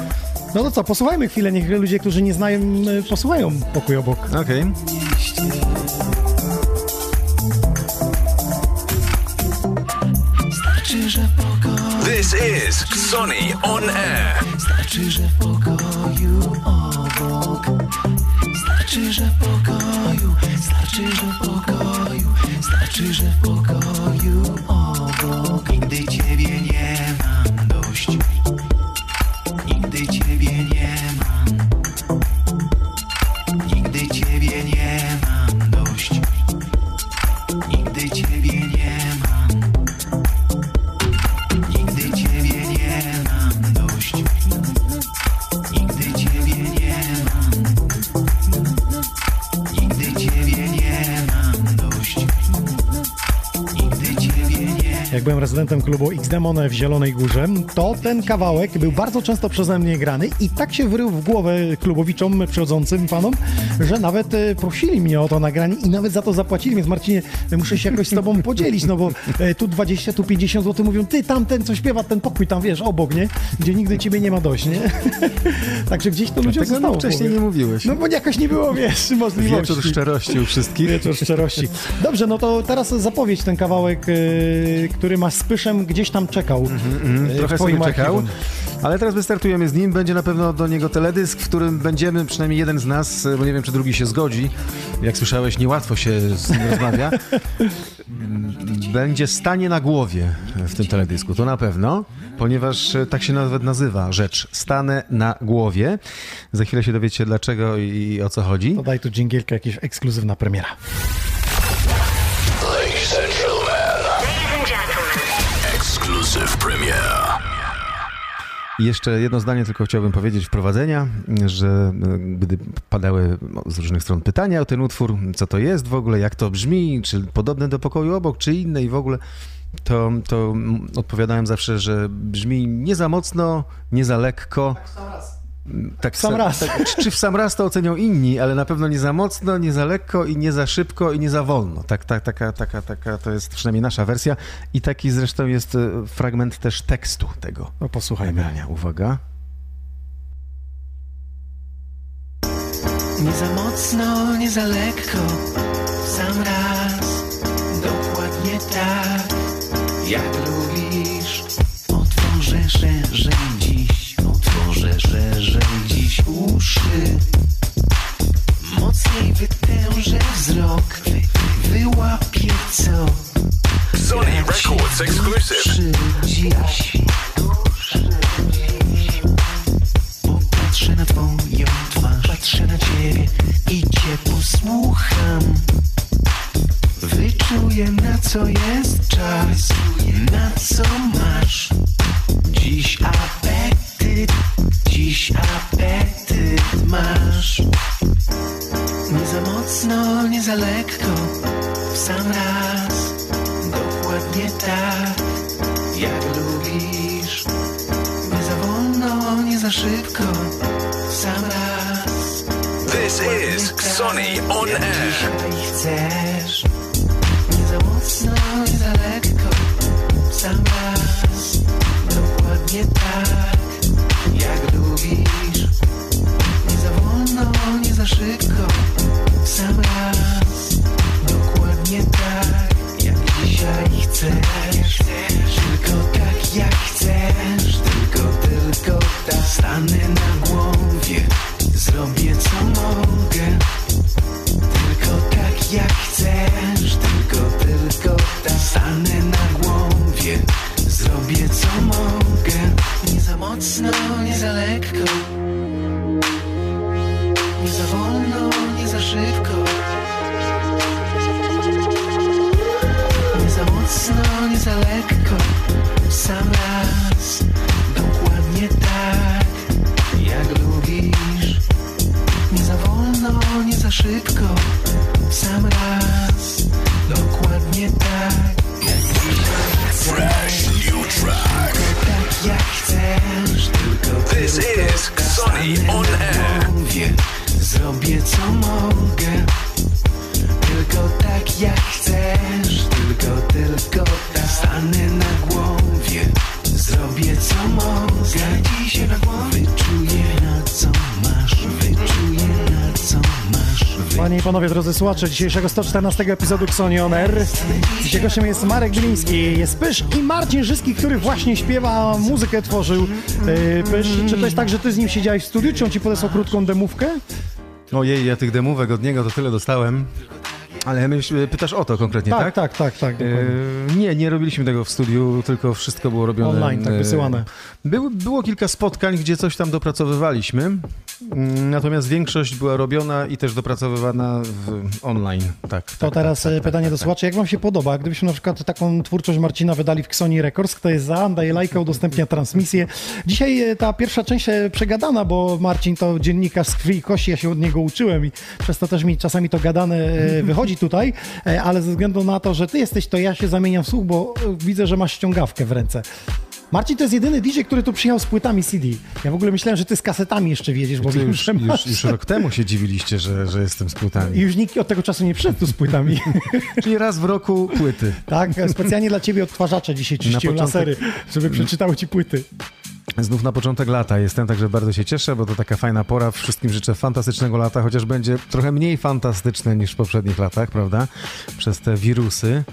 B: No to co, posłuchajmy chwilę. Niech ludzie, którzy nie znają, posłuchają pokój obok.
C: Okej.
E: This is Sonny on air.
G: Znaczy, że w pokoju obok Znaczy, że w pokoju Znaczy, że w pokoju Znaczy, że w pokoju
B: byłem rezydentem klubu X-Demon w Zielonej Górze, to ten kawałek był bardzo często przeze mnie grany i tak się wrył w głowę klubowiczom przychodzącym panom, że nawet e, prosili mnie o to nagranie i nawet za to zapłacili, więc Marcinie, muszę się jakoś z tobą podzielić, no bo e, tu 20, tu 50 zł mówią, ty tamten co śpiewa, ten pokój tam, wiesz, obok, nie? Gdzie nigdy ciebie nie ma dość, nie? (laughs) Także gdzieś to ludziom
C: Tego
B: zostało
C: nam
B: w
C: wcześniej
B: głowie.
C: nie mówiłeś.
B: No bo jakoś nie było, wiesz, (laughs) możliwości.
C: Wieczór szczerości u wszystkich.
B: Wieczór szczerości. Dobrze, no to teraz zapowiedź ten kawałek, yy, który masz z Pyszem, gdzieś tam czekał. yy, w
C: Mhm, Trochę sobie czekał, ale teraz wystartujemy z nim. Będzie na pewno do niego teledysk, w którym będziemy, przynajmniej jeden z nas, bo nie wiem, czy drugi się zgodzi. Jak słyszałeś, niełatwo się z nim (laughs) rozmawia. Będzie stanie na głowie w tym teledysku, to na pewno, ponieważ e, tak się nawet nazywa rzecz. Stanę na głowie. Za chwilę się dowiecie dlaczego i o co chodzi.
B: To daj tu dżingielkę, jakaś ekskluzywna premiera.
C: Jeszcze jedno zdanie tylko chciałbym powiedzieć wprowadzenia, że e, gdy padały no, z różnych stron pytania o ten utwór, co to jest w ogóle, jak to brzmi, czy podobne do pokoju obok, czy inne i w ogóle, to, to odpowiadałem zawsze, że brzmi nie za mocno, nie za lekko. Tak
B: W sam
C: sa-
B: raz.
C: Tak, czy w sam raz to ocenią inni, ale na pewno nie za mocno, nie za lekko i nie za szybko i nie za wolno. Tak, tak, taka, taka, taka to jest przynajmniej nasza wersja. I taki zresztą jest e, fragment też tekstu tego
B: No posłuchajmy.
C: nagrania. Uwaga.
H: Nie za mocno, nie za lekko, w sam raz, dokładnie tak, jak lubisz. Otworzę szerzej dziś, otworzę szerzej dziś uszy. Mocniej wytężę wzrok, wy, wyłapię co.
E: Sony Records exclusive.
H: Dziś. Popatrzę na twoją twarz, patrzę na ciebie i cię posłucham. Wyczuję na co jest czas, na co masz. Dziś apetyt, dziś apetyt masz. Nie za mocno, nie za lekko, w sam raz. Dokładnie tak, jak lubisz. Nie za wolno, nie za szybko, w sam raz.
E: This is Sony on
H: Jak
E: air.
H: chcesz. Nie za mocno, nie za lekko, w sam raz. Dokładnie tak, szybko, sam raz. Dokładnie tak, jak dzisiaj chcesz. Tylko tak, jak chcesz. Tylko, tylko tak. Stanę na głowie, zrobię
B: panowie, drodzy słuchacze, dzisiejszego 114 epizodu Xoni On Air. Dzisiaj gościem jest Marek Biliński, jest Pysz i Marcin Żyski, który właśnie śpiewa, muzykę tworzył. Yy, Pysz, czy to jest tak, że ty z nim siedziałeś w studiu, czy on ci podesłał krótką demówkę?
C: Ojej, ja tych demówek od niego to tyle dostałem. Ale myśl, pytasz o to konkretnie, tak?
B: Tak, tak, tak, tak.
C: E, nie, nie robiliśmy tego w studiu, tylko wszystko było robione
B: Online, tak,
C: e,
B: wysyłane.
C: Było, było kilka spotkań, gdzie coś tam dopracowywaliśmy, natomiast większość była robiona i też dopracowywana online. Tak,
B: To
C: tak,
B: teraz
C: tak,
B: e,
C: tak,
B: pytanie
C: tak,
B: do
C: tak.
B: słuchaczy. Jak wam się podoba? Gdybyśmy na przykład taką twórczość Marcina wydali w Xoni Records, kto jest za, daje lajka, udostępnia transmisję. Dzisiaj e, ta pierwsza część przegadana, bo Marcin to dziennikarz z krwi i kości, ja się od niego uczyłem i przez to też mi czasami to gadane e, (laughs) wychodzi. tutaj, ale ze względu na to, że ty jesteś, to ja się zamieniam w słuch, bo widzę, że masz ściągawkę w ręce. Marcin to jest jedyny DJ, który tu przyjechał z płytami CD. Ja w ogóle myślałem, że ty z kasetami jeszcze wiedziesz, bo wiem,
C: już,
B: że masz.
C: już, już rok temu się dziwiliście, że, że jestem z
B: I
C: płytami.
B: już nikt od tego czasu nie przyszedł tu z płytami. (laughs)
C: Czyli raz w roku płyty.
B: tak, specjalnie dla ciebie odtwarzacze dzisiaj czyściłem
C: początek-
B: lasery, żeby przeczytały ci płyty.
C: Znów na początek lata jestem, także bardzo się cieszę, bo to taka fajna pora. Wszystkim życzę fantastycznego lata, chociaż będzie trochę mniej fantastyczne niż w poprzednich latach, prawda? Przez te wirusy,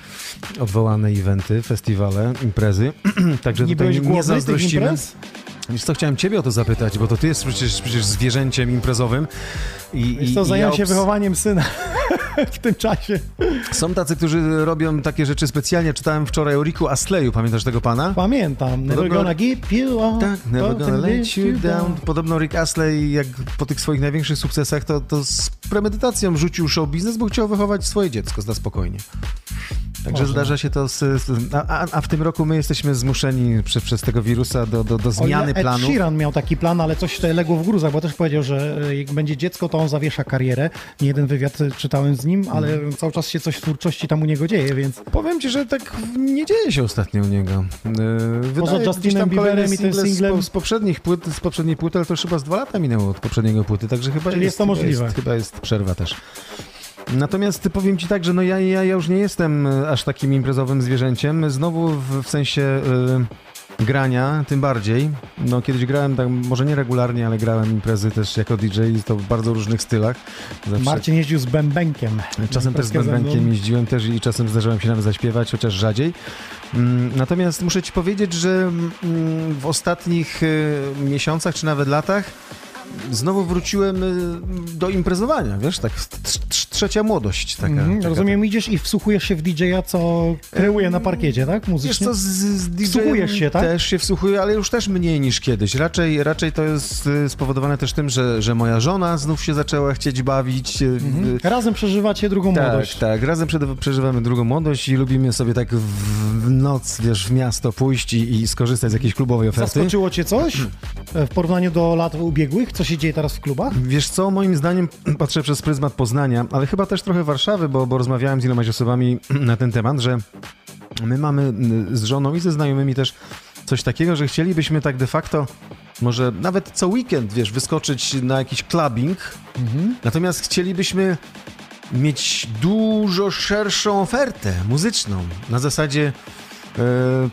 C: odwołane eventy, festiwale, imprezy. (clears throat) także
B: Nie
C: tutaj nie zazdrościmy.
B: imprez?
C: Wiesz co, chciałem ciebie o to zapytać, bo to ty jesteś przecież, przecież zwierzęciem imprezowym. I,
B: Jest
C: i-
B: to
C: i
B: zajął
C: ja
B: się wychowaniem syna (laughs) w tym czasie.
C: Są tacy, którzy robią takie rzeczy specjalnie. Czytałem wczoraj o Riku Asleyu, pamiętasz tego pana?
B: Pamiętam. Never
C: Podobno-
B: gonna give you up.
C: Tak, never gonna let you down. Podobno Rick Astley, jak po tych swoich największych sukcesach, to, to z premedytacją rzucił show biznes, bo chciał wychować swoje dziecko na spokojnie. Także
B: Może.
C: zdarza się to. Z, z, a, a- w tym roku my jesteśmy zmuszeni przez, przez tego wirusa do, do, do zmiany planu.
B: Ed Sheeran miał taki plan, ale coś tutaj legło w gruzach, bo też powiedział, że e, jak będzie dziecko, to on zawiesza karierę. Nie jeden wywiad e, czytałem z nim, ale
C: Mhm.
B: cały czas się coś w twórczości tam u niego dzieje, więc
C: Powiem ci, że tak nie dzieje się ostatnio u niego. Yy, wydaje
B: Justinem
C: tam kolejne
B: Bieberem i tym
C: single z,
B: singlem?
C: po- z poprzednich płyt, z poprzedniej płyty, ale to już chyba z dwa lata minęło od poprzedniego płyty, także chyba
B: Czyli jest to
C: chyba
B: możliwe.
C: Jest, chyba jest przerwa też. Natomiast powiem ci tak, że no ja, ja, ja już nie jestem e, aż takim imprezowym zwierzęciem. Znowu w, w sensie e, grania, tym bardziej. No kiedyś grałem tak, może nie regularnie, ale grałem imprezy też jako DJ to w bardzo różnych stylach. Zawsze-
B: Marcin jeździł z bębenkiem.
C: Czasem też z bębenkiem jeździłem też i czasem zdarzyłem się nawet zaśpiewać, chociaż rzadziej. Mm, Natomiast muszę ci powiedzieć, że mm, w ostatnich y, miesiącach czy nawet latach znowu wróciłem y, do imprezowania, wiesz, tak tr- tr- trzecia młodość taka.
B: Mhm,
C: taka
B: rozumiem, idziesz i wsłuchujesz się w DJ-a, co kreuje na parkiecie, tak?
C: Wiesz
B: Muzycznie?
C: co, z, z DJ
B: Wsłuchujesz się, tak?
C: Też się wsłuchuję, ale już też mniej niż kiedyś. Raczej, raczej to jest y, spowodowane też tym, że, że moja żona znów się zaczęła chcieć bawić.
B: Mhm.
C: y,
B: Razem przeżywacie drugą
C: Tak,
B: młodość.
C: tak. Razem przed- przeżywamy drugą młodość i lubimy sobie tak w, noc, wiesz, w miasto pójść i, i skorzystać z jakiejś klubowej oferty.
B: Zaskoczyło cię coś w porównaniu do lat ubiegłych? Co się dzieje teraz w klubach?
C: Wiesz co, moim zdaniem (clears throat) patrzę przez pryzmat Poznania, ale chyba też trochę Warszawy, bo, bo rozmawiałem z iloma osobami (clears throat) na ten temat, że my mamy y, z żoną i ze znajomymi też coś takiego, że chcielibyśmy tak de facto może nawet co weekend, wiesz, wyskoczyć na jakiś clubbing, natomiast chcielibyśmy mieć dużo szerszą ofertę muzyczną. Na zasadzie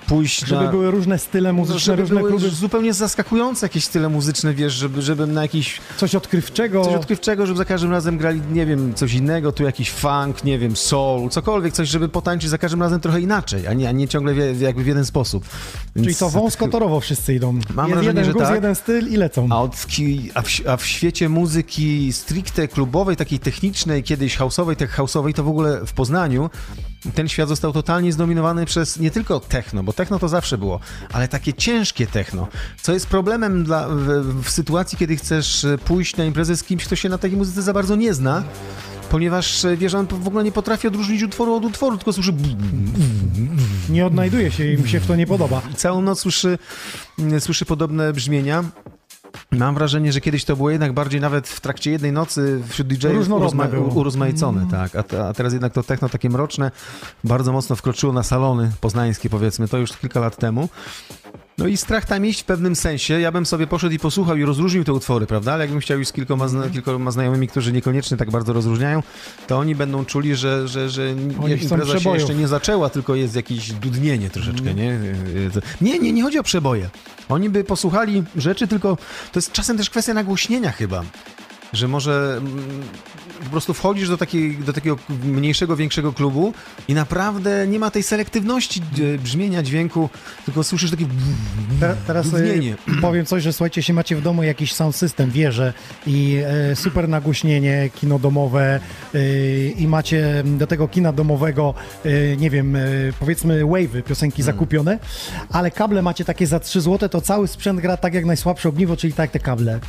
C: pójść
B: Żeby
C: na...
B: były różne style muzyczne,
C: żeby
B: różne
C: były zupełnie zaskakujące jakieś style muzyczne, wiesz, żeby, żebym na jakiś
B: coś odkrywczego.
C: Coś odkrywczego, żeby za każdym razem grali, nie wiem, coś innego, tu jakiś funk, nie wiem, soul, cokolwiek, coś, żeby potańczyć za każdym razem trochę inaczej, a nie, a nie ciągle w, jakby w jeden sposób. Więc
B: Czyli to wąskotorowo wszyscy idą.
C: Mam
B: Jest
C: wrażenie,
B: jeden
C: że
B: guz,
C: tak.
B: jeden styl i lecą.
C: A, od, a, w, a w świecie muzyki stricte klubowej, takiej technicznej, kiedyś houseowej, tech houseowej, to w ogóle w Poznaniu ten świat został totalnie zdominowany przez nie tylko techno, bo techno to zawsze było, ale takie ciężkie techno, co jest problemem dla, w, w sytuacji, kiedy chcesz e, pójść na imprezę z kimś, kto się na takiej muzyce za bardzo nie zna, ponieważ e, wiesz, on w ogóle nie potrafi odróżnić utworu od utworu, tylko słyszy
B: Nie odnajduje się i mi się w to nie podoba.
C: całą noc słyszy, słyszy podobne brzmienia. Mam wrażenie, że kiedyś to było jednak bardziej nawet w trakcie jednej nocy wśród DJ-ów urozma-
B: było.
C: urozmaicone, tak. A, te- a teraz jednak to techno takie mroczne bardzo mocno wkroczyło na salony poznańskie, powiedzmy, to już kilka lat temu. No i strach tam iść w pewnym sensie. Ja bym sobie poszedł i posłuchał i rozróżnił te utwory, prawda? Ale jakbym chciał iść z kilkoma, zna- kilkoma znajomymi, którzy niekoniecznie tak bardzo rozróżniają, to oni będą czuli, że, że, że
B: chcą
C: impreza się jeszcze nie zaczęła, tylko jest jakieś dudnienie troszeczkę, nie? Nie, nie, nie chodzi o przeboje. Oni by posłuchali rzeczy, tylko to jest czasem też kwestia nagłośnienia chyba. Że może mm, po prostu wchodzisz do, takiej, do takiego mniejszego, większego klubu i naprawdę nie ma tej selektywności e, brzmienia, dźwięku, tylko słyszysz takie
B: Te, teraz e,
C: Dudnienie. (clears throat)
B: powiem coś, że słuchajcie, jeśli macie w domu jakiś sound system, wieże i e, super nagłośnienie, kino domowe e, i macie do tego kina domowego, e, nie wiem, e, powiedzmy wave'y, piosenki
C: Hmm.
B: zakupione, ale kable macie takie za 3 zł, to cały sprzęt gra tak jak najsłabsze ogniwo, czyli tak jak te kable.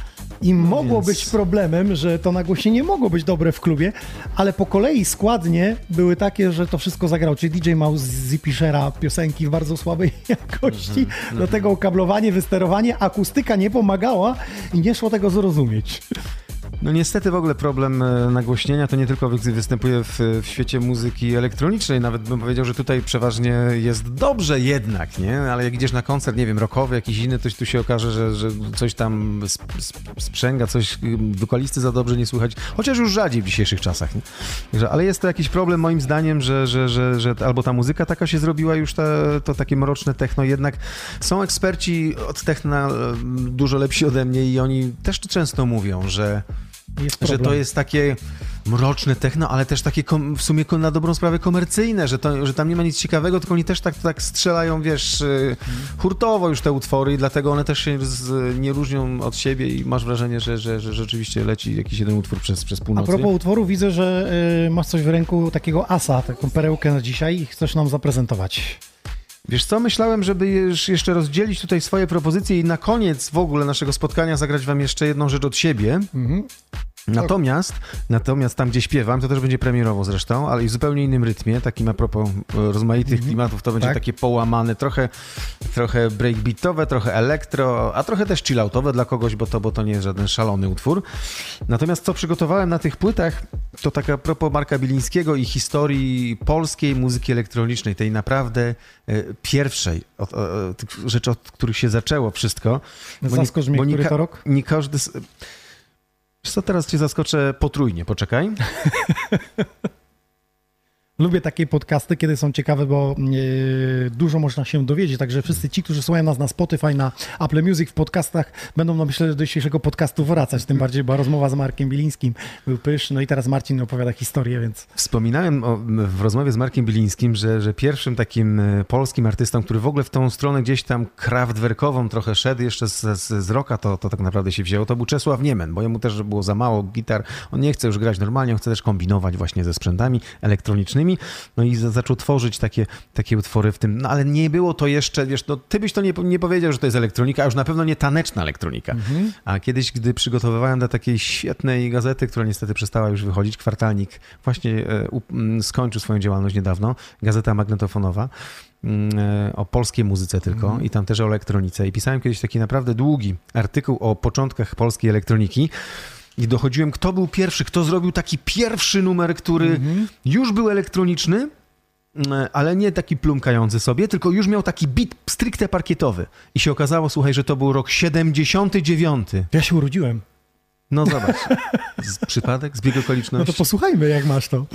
B: I mogło
C: No więc-
B: być problemem, że to nagłośnienie mogło być dobre w klubie, ale po kolei składnie były takie, że to wszystko zagrał. Czyli DJ Mouse z Zipishera piosenki w bardzo słabej (laughs) jakości,
C: Mhm,
B: do tego okablowanie, wysterowanie, akustyka nie pomagała i nie szło tego zrozumieć.
C: No niestety w ogóle problem e, nagłośnienia to nie tylko wy- występuje w, w świecie muzyki elektronicznej, nawet bym powiedział, że tutaj przeważnie jest dobrze jednak, nie? Ale jak idziesz na koncert, nie wiem, rockowy, jakiś inny, to tu się okaże, że, że coś tam sp- sp- sprzęga, coś wokalisty za dobrze nie słychać, chociaż już rzadziej w dzisiejszych czasach, nie? Także, ale jest to jakiś problem moim zdaniem, że, że, że, że albo ta muzyka taka się zrobiła już ta, to takie mroczne techno, jednak są eksperci od techna em, dużo lepsi ode mnie i oni też często mówią, że że to jest takie mroczne techno, ale też takie kom, w sumie na dobrą sprawę komercyjne, że, to, że tam nie ma nic ciekawego, tylko oni też tak, tak strzelają, wiesz, y, hurtowo już te utwory i dlatego one też się z, nie różnią od siebie i masz wrażenie, że, że, że rzeczywiście leci jakiś jeden utwór przez, przez
B: A
C: północ.
B: propos utworu, widzę, że y, masz coś w ręku takiego asa, taką perełkę na dzisiaj i chcesz nam zaprezentować.
C: Wiesz co, myślałem, żeby jeszcze rozdzielić tutaj swoje propozycje i na koniec w ogóle naszego spotkania zagrać wam jeszcze jedną rzecz od siebie.
B: Mhm.
C: Natomiast, natomiast tam, gdzie śpiewam, to też będzie premierowo zresztą, ale i w zupełnie innym rytmie, takim a propos e, rozmaitych klimatów, to będzie
B: Tak.
C: takie połamane, trochę, trochę breakbeatowe, trochę elektro, a trochę też chilloutowe dla kogoś, bo to, bo to nie jest żaden szalony utwór. Natomiast co przygotowałem na tych płytach, to tak a propos Marka Bilińskiego i historii polskiej muzyki elektronicznej, tej naprawdę e, pierwszej od, e, tych rzeczy, od których się zaczęło wszystko. Nie-
B: Zaskocz mnie,
C: nie
B: który
C: ka-
B: to rok?
C: Nie każdy... co, teraz cię zaskoczę potrójnie, poczekaj. (laughs)
B: Lubię takie podcasty, kiedy są ciekawe, bo e, dużo można się dowiedzieć. Także wszyscy ci, którzy słuchają nas na Spotify, na Apple Music, w podcastach, będą, no myślę, do dzisiejszego podcastu wracać. Tym bardziej, bo rozmowa z Markiem Bilińskim był pysz. No i teraz Marcin opowiada historię, więc
C: Wspominałem o, w rozmowie z Markiem Bilińskim, że, że pierwszym takim e, polskim artystą, który w ogóle w tą stronę gdzieś tam kraftwerkową trochę szedł, jeszcze z, z, z rocka to, to tak naprawdę się wzięło, to był Czesław Niemen, bo jemu też było za mało gitar. On nie chce już grać normalnie, on chce też kombinować właśnie ze sprzętami elektronicznymi. No i za, zaczął tworzyć takie, takie utwory w tym, no ale nie było to jeszcze, wiesz, no ty byś to nie, nie powiedział, że to jest elektronika, a już na pewno nie taneczna elektronika. A kiedyś, gdy przygotowywałem do takiej świetnej gazety, która niestety przestała już wychodzić, kwartalnik, właśnie e, skończył swoją działalność niedawno, gazeta magnetofonowa, mm, e, o polskiej muzyce tylko i tam też o elektronice. I pisałem kiedyś taki naprawdę długi artykuł o początkach polskiej elektroniki. I dochodziłem, kto był pierwszy, kto zrobił taki pierwszy numer, który już był elektroniczny, mm, ale nie taki plumkający sobie, tylko już miał taki beat stricte parkietowy. I się okazało, słuchaj, że to był rok 79.
B: ja się urodziłem.
C: No zobacz. Z, przypadek, zbieg
B: No
C: okoliczności.
B: to posłuchajmy, jak masz to.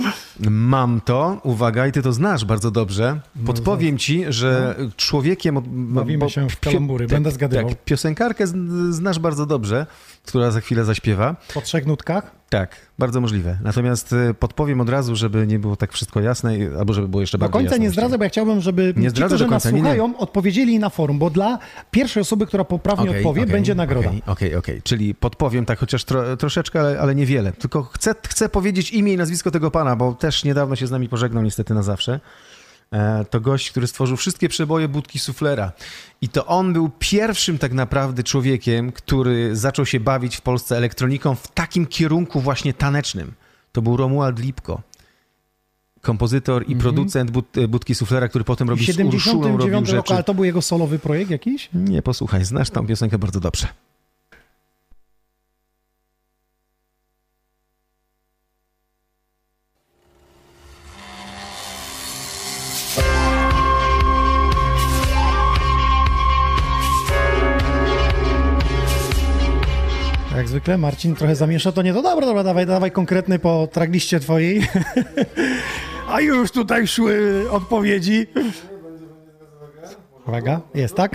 C: Mam to, uwaga, i ty to znasz bardzo dobrze. Podpowiem ci, że człowiekiem... Od,
B: Bawimy się w kalambury, będę zgadywał.
C: Tak, piosenkarkę znasz bardzo dobrze, która za chwilę zaśpiewa.
B: Po trzech nutkach.
C: Tak, bardzo możliwe. Natomiast y, podpowiem od razu, żeby nie było tak wszystko jasne, albo żeby było jeszcze
B: Do
C: bardziej
B: końca
C: jasne.
B: nie zdradzę, bo ja chciałbym, żeby
C: Nie
B: ci,
C: zdradzę
B: którzy
C: do
B: nas
C: końca, nie, nie.
B: słuchają, odpowiedzieli na forum, bo dla pierwszej osoby, która poprawnie
C: Okej,
B: odpowie,
C: okej,
B: będzie nagroda.
C: Okej, okej, okej. Czyli podpowiem tak chociaż tro, troszeczkę, ale, ale niewiele. Tylko chcę, chcę powiedzieć imię i nazwisko tego pana, bo też niedawno się z nami pożegnał niestety na zawsze. E, To gość, który stworzył wszystkie przeboje budki suflera. I to on był pierwszym tak naprawdę człowiekiem, który zaczął się bawić w Polsce elektroniką w takim kierunku właśnie tanecznym. To był Romuald Lipko. Kompozytor i producent bud, budki suflera, który potem robił z Urszulą, robił
B: 79 roku,
C: rzeczy.
B: ale to był jego solowy projekt jakiś?
C: Nie, posłuchaj, znasz tą piosenkę bardzo dobrze.
B: Jak zwykle Marcin trochę zamiesza, to nie to dobra, dobra, dawaj, dawaj konkretny po tragliście twojej. (laughs) A już tutaj szły odpowiedzi. Uwaga, jest tak?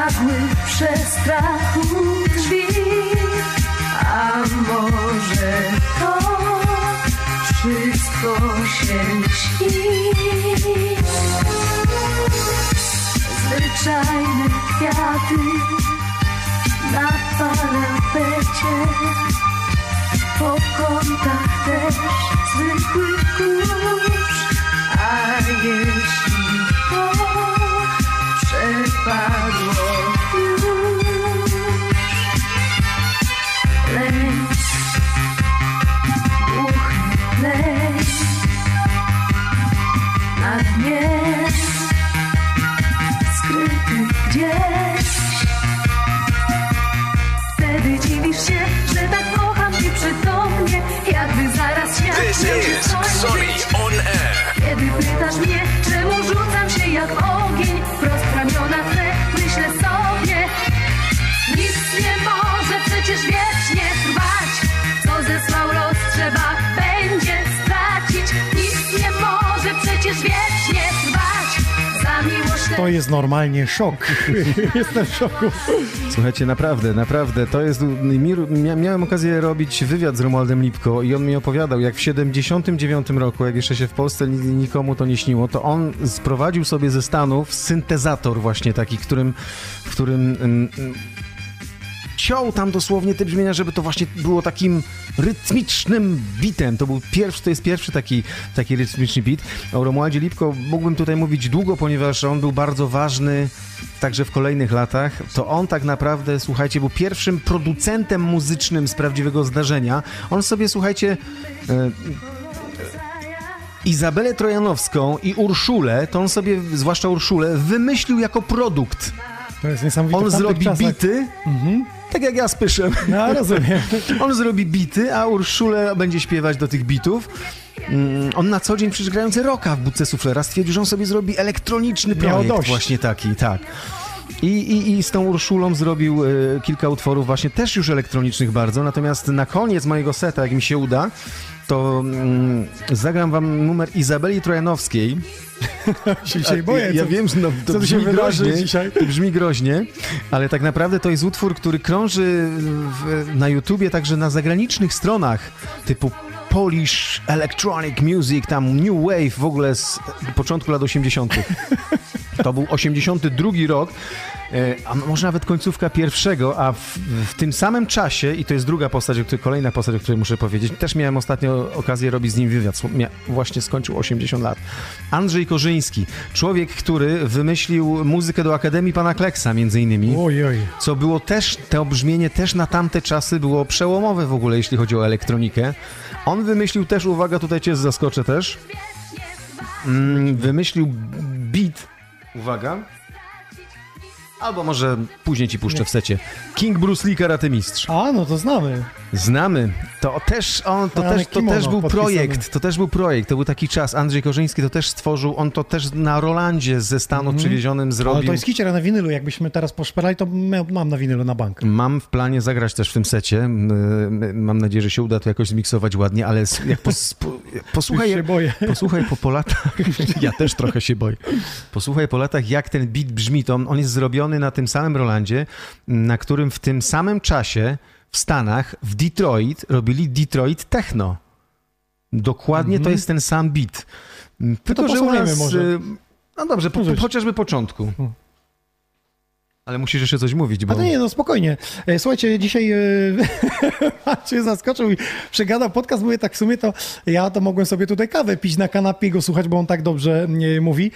I: I nagły przestrachu drzwi. A może to wszystko się śni? Zwyczajne kwiaty na parapecie po kątach też zwykły kurz, a jeśli spadło. Lecz Wtedy dziwisz się, że tak kocham nieprzytomnie Jakby zaraz świat This
B: to jest normalnie szok. (laughs) Jestem w szoku.
C: Słuchajcie, naprawdę, naprawdę, to jest... mi- Mia, miałem okazję robić wywiad z Romualdem Lipko i on mi opowiadał, jak w 79 roku, jak jeszcze się w Polsce ni- nikomu to nie śniło, to on sprowadził sobie ze Stanów syntezator właśnie taki, którym, w którym mm, mm, ciął tam dosłownie te brzmienia, żeby to właśnie było takim rytmicznym bitem. To był pierwszy, to jest pierwszy taki, taki rytmiczny beat. O Romualdzie Lipko mógłbym tutaj mówić długo, ponieważ on był bardzo ważny także w kolejnych latach. To on tak naprawdę, słuchajcie, był pierwszym producentem muzycznym z prawdziwego zdarzenia. On sobie, słuchajcie, e, Izabelę Trojanowską i Urszulę, to on sobie, zwłaszcza Urszulę, wymyślił jako produkt.
B: To jest niesamowite.
C: On zrobi
B: czasach-
C: bity, tak jak ja z Pyszem.
B: No, rozumiem. (laughs)
C: On zrobi bity, a Urszule będzie śpiewać do tych bitów. Mm, On na co dzień przecież grający rocka w budce suflera stwierdził, że on sobie zrobi elektroniczny projekt
B: dość.
C: właśnie taki, tak. I, i, I z tą Urszulą zrobił e, kilka utworów właśnie też już elektronicznych bardzo, natomiast na koniec mojego seta, jak mi się uda, to mm, zagram wam numer Izabeli Trojanowskiej. (laughs)
B: się dzisiaj boję.
C: Ja, ja wiem, że no, to brzmi groźnie,
B: dzisiaj?
C: to brzmi groźnie, ale tak naprawdę to jest utwór, który krąży w, na YouTubie, także na zagranicznych stronach typu Polish Electronic Music, tam New Wave w ogóle z początku lat 80. To był 82 rok, a może nawet końcówka pierwszego, a w, w tym samym czasie, i to jest druga postać, o której, kolejna postać, o której muszę powiedzieć, też miałem ostatnio okazję robić z nim wywiad. Właśnie skończył 80 lat. Andrzej Korzyński, człowiek, który wymyślił muzykę do Akademii Pana Kleksa, między innymi
B: Oj, oj.
C: co było też, to brzmienie też na tamte czasy było przełomowe w ogóle, jeśli chodzi o elektronikę. On wymyślił też, uwaga, tutaj cię zaskoczę też, mm, wymyślił beat, uwaga, albo może później ci puszczę w secie, King Bruce Lee Karate Mistrz.
B: A, no to znamy.
C: Znamy. To też on, to też, to też był projekt, to też był projekt, to był taki czas. Andrzej Korzyński to też stworzył, on to też na Rolandzie ze Stanów przywiezionym zrobił.
B: Ale to jest hiciera na winylu. Jakbyśmy teraz poszperali, to mam na winylu na bank.
C: Mam w planie zagrać też w tym secie. Mam nadzieję, że się uda to jakoś zmiksować ładnie, ale jak pos, po, posłuchaj,
B: się boję.
C: posłuchaj po, po latach, (laughs) ja też trochę się boję. Posłuchaj po latach, jak ten beat brzmi. To on, on jest zrobiony na tym samym Rolandzie, na którym w tym samym czasie w Stanach, w Detroit, robili Detroit Techno. Dokładnie to jest ten sam beat. Tylko, że u nas...
B: może.
C: y, No dobrze, po, po, chociażby początku. Ale musisz jeszcze coś mówić, bo...
B: A nie, no spokojnie. E, Słuchajcie, dzisiaj e, (laughs) Maciej zaskoczył i przegadał podcast, mówię tak w sumie to ja to mogłem sobie tutaj kawę pić na kanapie go słuchać, bo on tak dobrze e, mówi.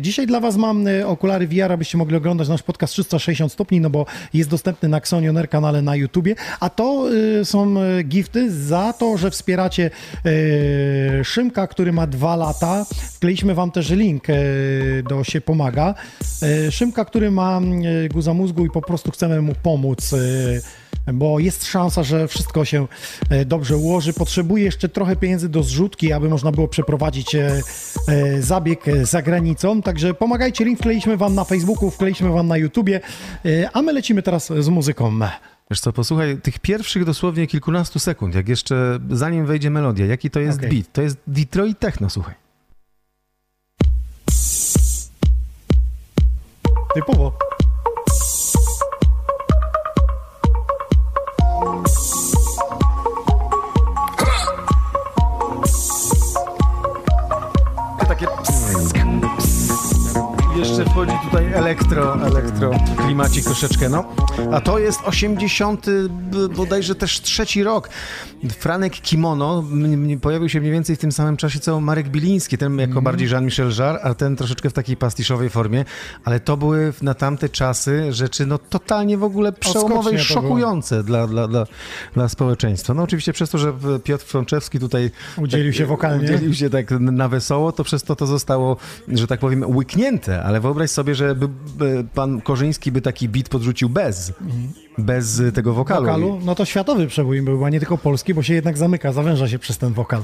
B: Dzisiaj dla was mam okulary VR, abyście mogli oglądać nasz podcast 360 stopni, no bo jest dostępny na Xonioner kanale na YouTubie, a to są gifty za to, że wspieracie Szymka, który ma dwa lata. Wkleiliśmy wam też link do się pomaga. Szymka, który ma guza mózgu i po prostu chcemy mu pomóc, e, bo jest szansa, że wszystko się e, dobrze ułoży. Potrzebuje jeszcze trochę pieniędzy do zrzutki, aby można było przeprowadzić e, zabieg za granicą. Także pomagajcie, link wkleiliśmy wam na Facebooku, wkleiliśmy wam na YouTubie, a my lecimy teraz z muzyką.
C: Wiesz co, posłuchaj tych pierwszych dosłownie kilkunastu sekund, jak jeszcze zanim wejdzie melodia, jaki to jest
B: Okej.
C: beat. To jest Detroit Techno, słuchaj.
B: Typowo.
C: Jeszcze wchodzi tutaj elektro, elektro klimacik troszeczkę, no. A to jest 80, b- bodajże też trzeci rok. Franek Kimono pojawił się mniej więcej w tym samym czasie co Marek Biliński, ten jako
B: Mhm.
C: bardziej Jean-Michel Jarre, a ten troszeczkę w takiej pastiszowej formie, ale to były na tamte czasy rzeczy no totalnie w ogóle przełomowe i szokujące dla, dla, dla, dla społeczeństwa. No oczywiście przez to, że Piotr Frączewski tutaj
B: Udzielił się wokalnie.
C: Udzielił się tak na wesoło, to przez to to zostało, że tak powiem, łyknięte, ale wyobraź sobie, że by, by pan Korzyński by taki beat podrzucił bez, bez tego wokalu.
B: Wokalu, no to światowy przebój był, a nie tylko polski, bo się jednak zamyka, zawęża się przez ten wokal.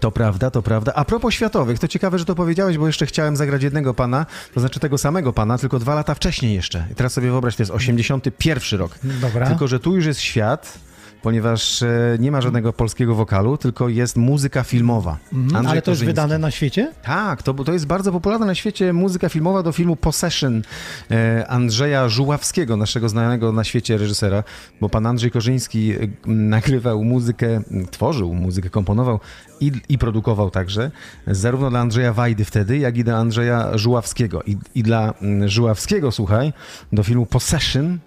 C: To prawda, to prawda. A propos światowych, to ciekawe, że to powiedziałeś, bo jeszcze chciałem zagrać jednego pana, to znaczy tego samego pana, tylko dwa lata wcześniej jeszcze. I teraz sobie wyobraź, to jest 81 rok.
B: Dobra.
C: Tylko, że tu już jest świat ponieważ e, nie ma żadnego polskiego wokalu, tylko jest muzyka filmowa.
B: Mhm, Ale to jest wydane na świecie?
C: Tak, to, to jest bardzo popularna na świecie muzyka filmowa do filmu Possession e, Andrzeja Żuławskiego, naszego znanego na świecie reżysera, bo pan Andrzej Korzyński e, nagrywał muzykę, tworzył muzykę, komponował i, i produkował także, zarówno dla Andrzeja Wajdy wtedy, jak i dla Andrzeja Żuławskiego. I, i dla mm, Żuławskiego, słuchaj, do filmu Possession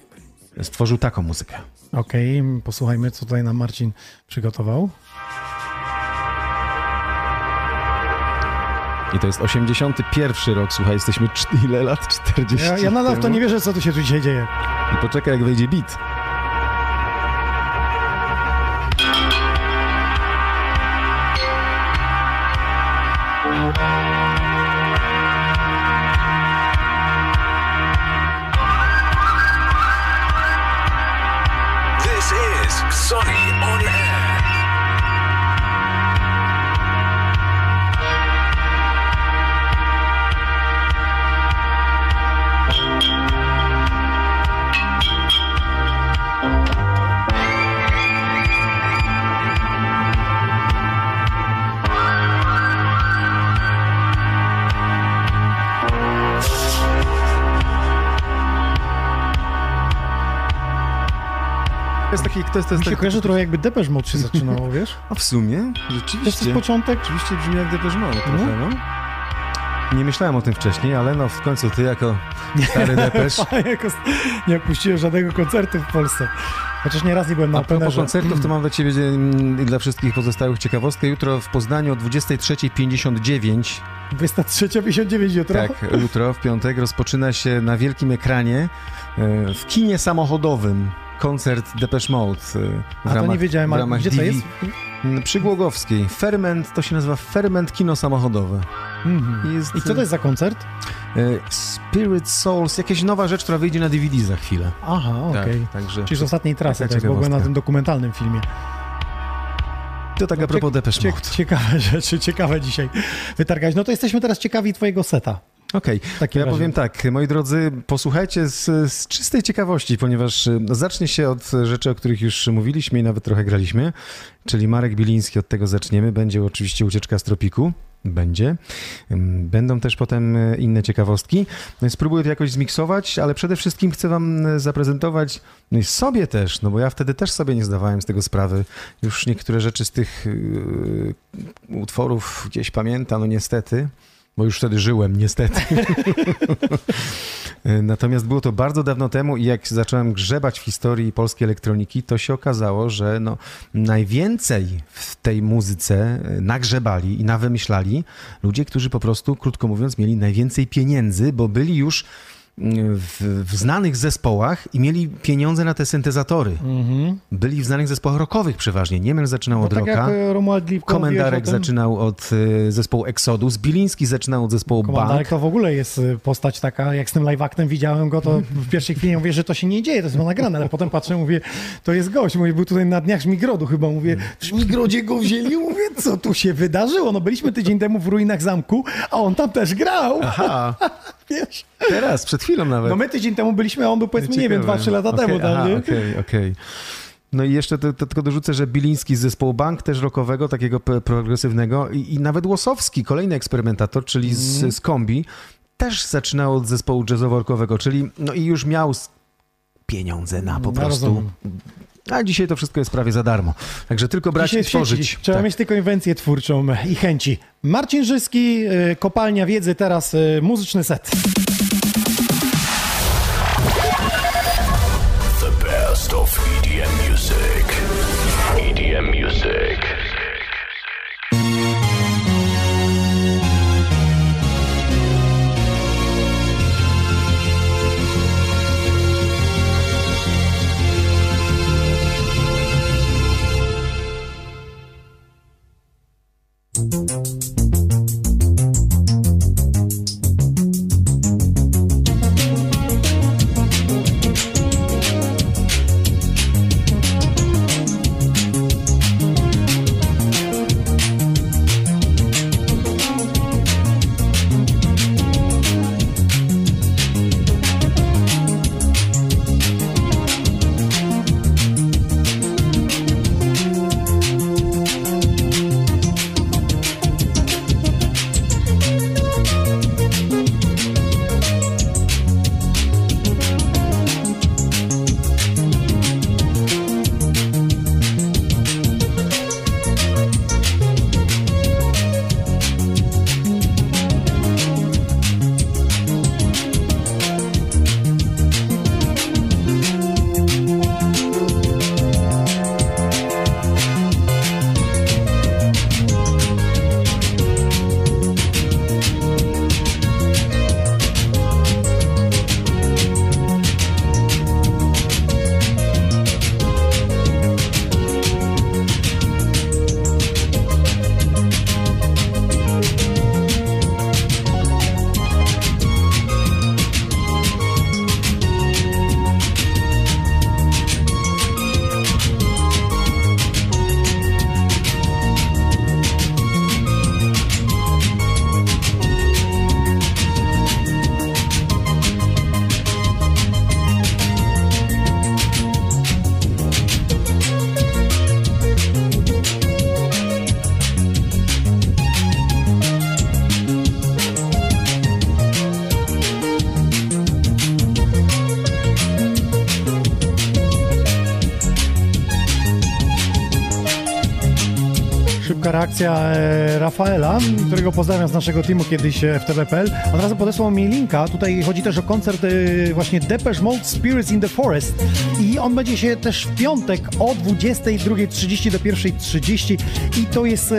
C: stworzył taką muzykę.
B: Okej, posłuchajmy, co tutaj nam Marcin przygotował.
C: I to jest 81 rok, słuchaj, jesteśmy (laughs) ile lat? 40
B: Ja, ja nadal w to nie wierzę, co tu się tu dzisiaj dzieje.
C: I poczekaj, jak wejdzie beat. To jest to jest,
B: Mi się
C: taki,
B: kojarzy trochę jakby Depeche Mode się zaczynało, (laughs) wiesz?
C: A w sumie,
B: To jest
C: rzeczywiście.
B: początek.
C: Oczywiście brzmi jak Depeche Mode trochę, no. Nie myślałem o tym wcześniej, ale no w końcu ty jako stary (laughs)
B: jako nie puściłem żadnego koncertu w Polsce. Chociaż nieraz nie byłem na
C: A propos
B: openerze.
C: koncertów, to mam dla ciebie mm, i dla wszystkich pozostałych ciekawostkę. Jutro w Poznaniu o 23.59
B: 203.59 jutro.
C: Tak, jutro w piątek rozpoczyna się na wielkim ekranie e, w kinie samochodowym koncert Depeche Mode. e, W
B: A to
C: ramach,
B: nie wiedziałem,
C: w
B: a
C: ramach
B: gdzie to jest?
C: m, Przy Głogowskiej. Ferment, to się nazywa Ferment Kino Samochodowe.
B: Mhm.
C: Jest,
B: I co to jest za koncert?
C: e, Spirit Souls, jakaś nowa rzecz, która wyjdzie na DVD za chwilę.
B: Aha, okej.
C: Tak, także
B: Czyli z ostatniej trasy, to jest, bo byłem na tym dokumentalnym filmie.
C: to tak a propos Depeche
B: Cie-
C: Mode.
B: ciekawe (laughs) rzeczy, ciekawe dzisiaj wytargać. No to jesteśmy teraz ciekawi twojego seta.
C: Okej,
B: Takie
C: ja
B: razie.
C: powiem tak, moi drodzy, posłuchajcie z, z czystej ciekawości, ponieważ y, zacznie się od rzeczy, o których już mówiliśmy i nawet trochę graliśmy, czyli Marek Biliński, od tego zaczniemy. Będzie oczywiście ucieczka z tropiku. Będzie. Będą też potem y, inne ciekawostki. No Spróbuję to jakoś zmiksować, ale przede wszystkim chcę Wam y, zaprezentować, no i sobie też, no bo ja wtedy też sobie nie zdawałem z tego sprawy. Już niektóre rzeczy z tych utworów gdzieś pamiętam, no niestety bo już wtedy żyłem, niestety. (laughs) Natomiast było to bardzo dawno temu i jak zacząłem grzebać w historii polskiej elektroniki, to się okazało, że no, najwięcej w tej muzyce e, nagrzebali i nawymyślali ludzie, którzy po prostu, krótko mówiąc, mieli najwięcej pieniędzy, bo byli już w, w znanych zespołach i mieli pieniądze na te syntezatory. Byli w znanych zespołach rockowych przeważnie. Niemel zaczynał
B: No
C: od
B: tak
C: rocka.
B: e,
C: Komendarek zaczynał od y, zespołu Exodus, Biliński zaczynał od zespołu
B: Komandarek
C: Bank.
B: to w ogóle jest y, postać taka, jak z tym live actem widziałem go, to w pierwszej chwili mówię, że to się nie dzieje, to jest nagrane, ale potem patrzę, mówię, to jest gość, mówię, był tutaj na dniach Żmigrodu chyba, mówię, w Żmigrodzie go wzięli, mówię, co tu się wydarzyło? No byliśmy tydzień temu w ruinach zamku, a on tam też grał,
C: Aha, (laughs)
B: wiesz?
C: teraz, przed chwilą nawet.
B: No my tydzień temu byliśmy, a on był powiedzmy, nie wiem,
C: Ciekawe.
B: 2-3 lata
C: Okej,
B: temu?
C: Okej, okej. No i jeszcze to, to tylko dorzucę, że Biliński z zespołu Bank, też rockowego, takiego progresywnego i, i nawet Łosowski, kolejny eksperymentator, czyli z,
B: Mhm.
C: z kombi, też zaczynał od zespołu jazzowo-rockowego, czyli no i już miał pieniądze na po
B: Ja
C: prostu...
B: rozumiem.
C: A dzisiaj to wszystko jest prawie za darmo. Także tylko brać i tworzyć.
B: Trzeba
C: Tak.
B: mieć tylko inwencję twórczą i chęci. Marcin Żyski, y, Kopalnia Wiedzy, teraz y, muzyczny set. Szybka reakcja e, Rafaela, którego pozdrawiam z naszego teamu kiedyś e, w TVP.pl. Od razu podesłał mi linka. Tutaj chodzi też o koncert e, właśnie Depeche Mode Spirits in the Forest i on będzie się też w piątek o 22.30 do 1.30 i to jest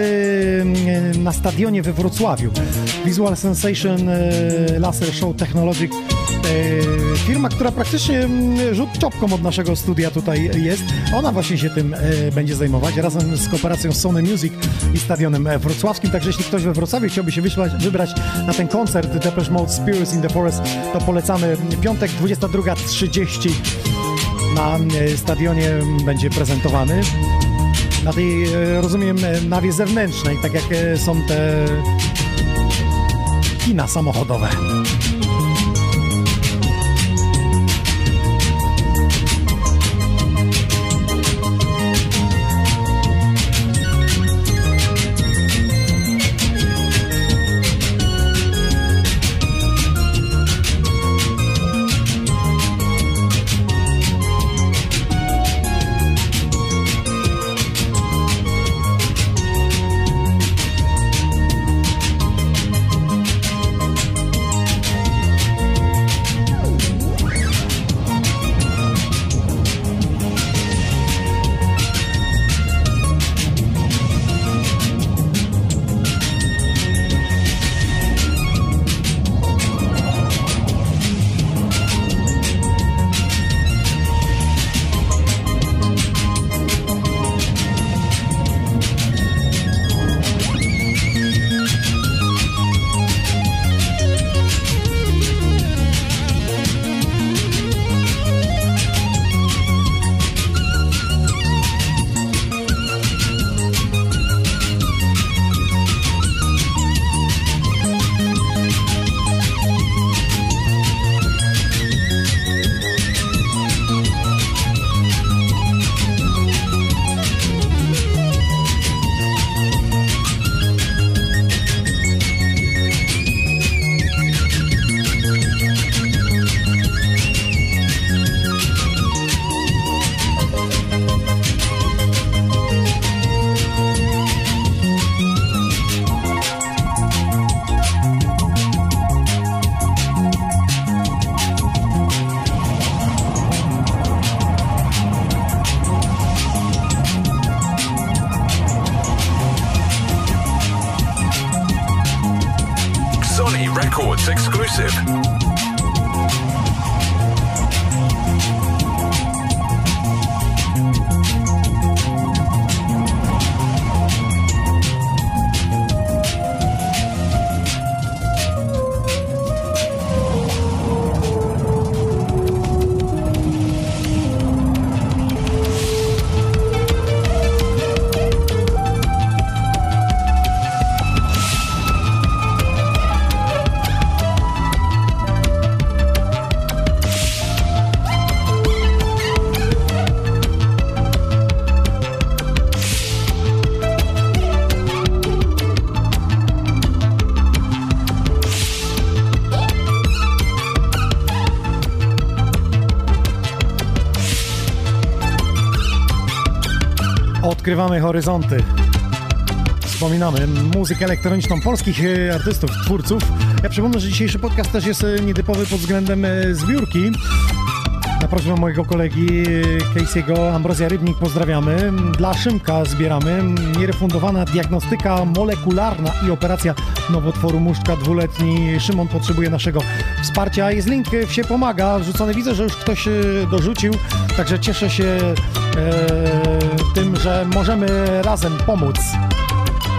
B: na stadionie we Wrocławiu. Visual Sensation Laser Show Technologic firma, która praktycznie mm, rzut czopką od naszego studia tutaj jest. Ona właśnie się tym e, będzie zajmować razem z kooperacją Sony Music i Stadionem e, Wrocławskim. Także jeśli ktoś we Wrocławiu chciałby się wyślać, wybrać na ten koncert Depeche Mode Spirits in the Forest, to polecamy piątek 22.30 na e, stadionie będzie prezentowany. Na tej, e, rozumiem, e, nawie zewnętrznej, tak jak e, są te kina samochodowe. Odkrywamy horyzonty. Wspominamy muzykę elektroniczną polskich e, artystów, twórców. Ja przypomnę, że dzisiejszy podcast też jest e, nietypowy pod względem e, zbiórki. Na prośbę mojego kolegi Casey'ego, Ambrozja Rybnik, pozdrawiamy. Dla Szymka zbieramy. Nierefundowana diagnostyka molekularna i operacja nowotworu muszczka dwuletni. Szymon potrzebuje naszego wsparcia. Jest link się pomaga. Rzucony widzę, że już ktoś dorzucił. Także cieszę się tym, że możemy razem pomóc.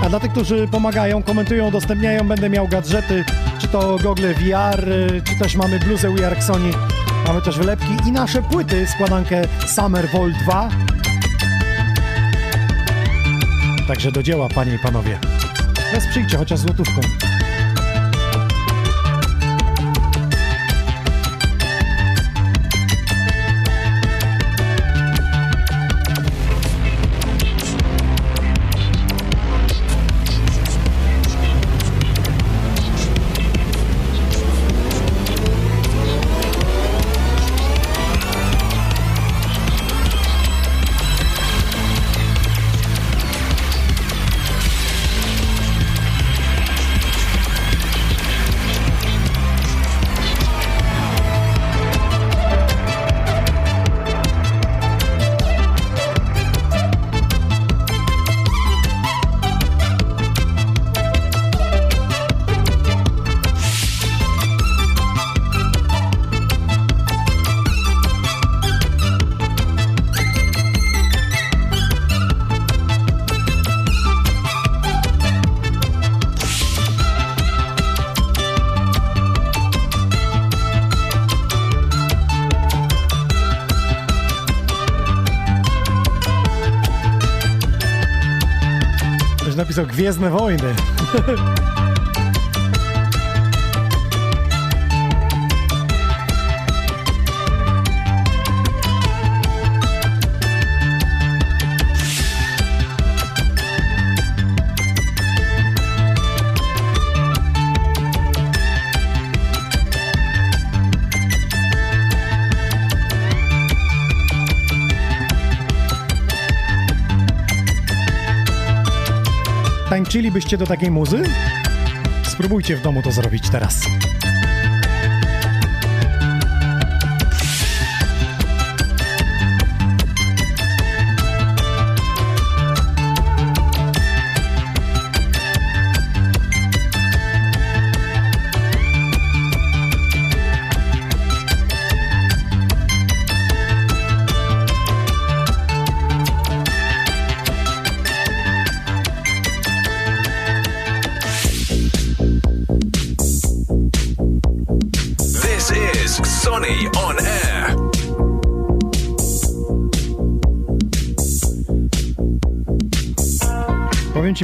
B: A dla tych, którzy pomagają, komentują, udostępniają, będę miał gadżety, czy to gogle VR, y, czy też mamy bluzę We Sony, mamy też wylepki i nasze płyty, składankę Summer Vol 2. Także do dzieła, panie i panowie. Wesprzyjcie chociaż złotówką. Gwiezdne Wojny. (laughs) Tańczylibyście do takiej muzy? Spróbujcie w domu to zrobić teraz.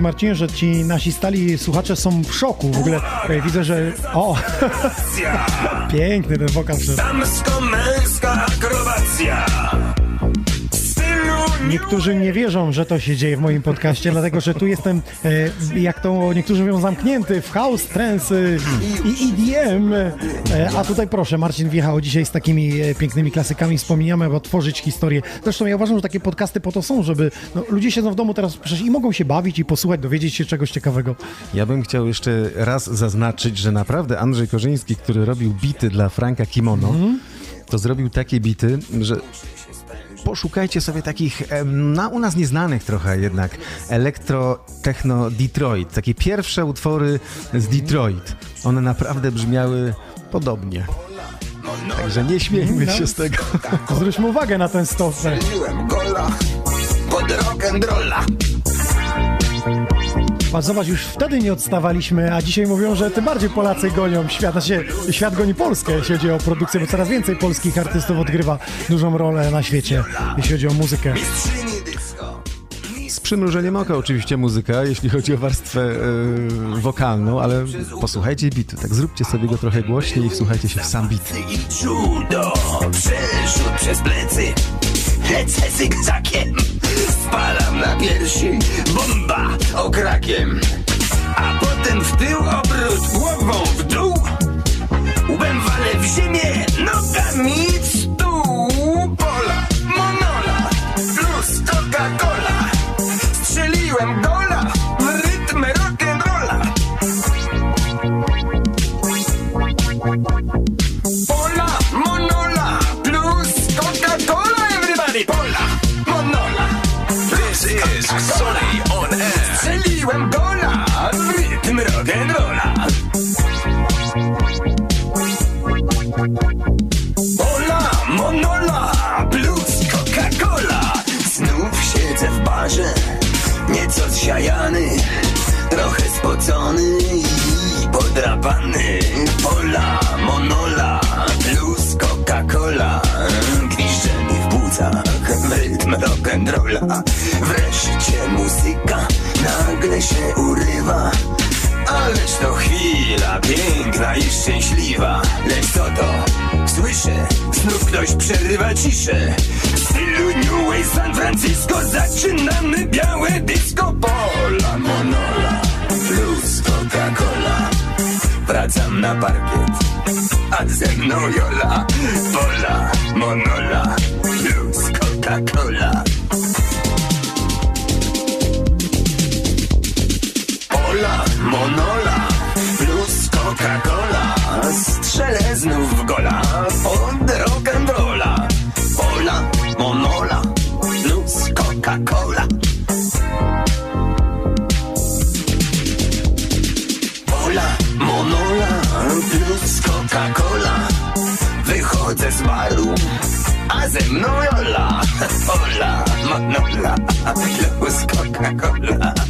B: Marcinie, że ci nasi stali słuchacze są w szoku. W ogóle e, widzę, że... O! (laughs) Piękny ten wokal.
H: Damsko-męska akrobacja.
B: Niektórzy nie wierzą, że to się dzieje w moim podcaście, dlatego że tu jestem, e, jak to niektórzy mówią, zamknięty w house, trance i EDM. E, a tutaj proszę, Marcin wjechał dzisiaj z takimi e, pięknymi klasykami, wspominamy, aby otworzyć historię. Zresztą ja uważam, że takie podcasty po to są, żeby no, ludzie siedzą w domu teraz przecież i mogą się bawić i posłuchać, dowiedzieć się czegoś ciekawego.
C: Ja bym chciał jeszcze raz zaznaczyć, że naprawdę Andrzej Korzyński, który robił bity dla Franka Kimono, to zrobił takie bity, że poszukajcie sobie takich, na, u nas nieznanych trochę jednak, elektro, techno Detroit. Takie pierwsze utwory z Detroit. One naprawdę brzmiały podobnie. Także nie śmiejmy
B: No.
C: się z tego.
B: Zwróćmy uwagę na ten
H: gola pod rock'n'rolla.
B: Pan zobacz, już wtedy nie odstawaliśmy, a dzisiaj mówią, że tym bardziej Polacy gonią świat, się, świat goni Polskę, jeśli chodzi o produkcję, bo coraz więcej polskich artystów odgrywa dużą rolę na świecie, jeśli chodzi o muzykę.
C: Z przymrużeniem oka oczywiście muzyka, jeśli chodzi o warstwę e, wokalną, ale posłuchajcie bitu, tak zróbcie sobie go trochę głośniej i wsłuchajcie się w sam bit.
H: I judo. Przerzut przez plecy. Lecę zygzakiem. Spalam na piersi. Bomba okrakiem. A potem w tył obrót głową w dół. Łbem walę w ziemię. Nogami stół. Pola, monola. Plus Coca-Cola. Strzeliłem gola. Is Sonny on Air. Strzeliłem gola w rytm rock'n'rolla. Pola, monola, plus Coca-Cola. Znów siedzę w barze, nieco zsiajany, trochę spocony i podrapany. Pola, monola, plus Coca-Cola. Gwizdże mi w w rytm rock'n'rolla. Wreszcie muzyka nagle się urywa. Ależ to chwila piękna i szczęśliwa Lecz co to? Słyszę, znów ktoś przerywa ciszę W stylu New Wave San Francisco Zaczynamy białe disco Pola Monola plus Coca-Cola Wracam na parkiet, a ze mną Jola Pola Monola plus Coca-Cola. Pola, monola, plus Coca-Cola. Strzelę znów w gola od rock'n'rolla. Pola, monola, plus Coca-Cola. Pola, monola, plus Coca-Cola. Wychodzę z baru, a ze mną Jola Pola, monola, plus Coca-Cola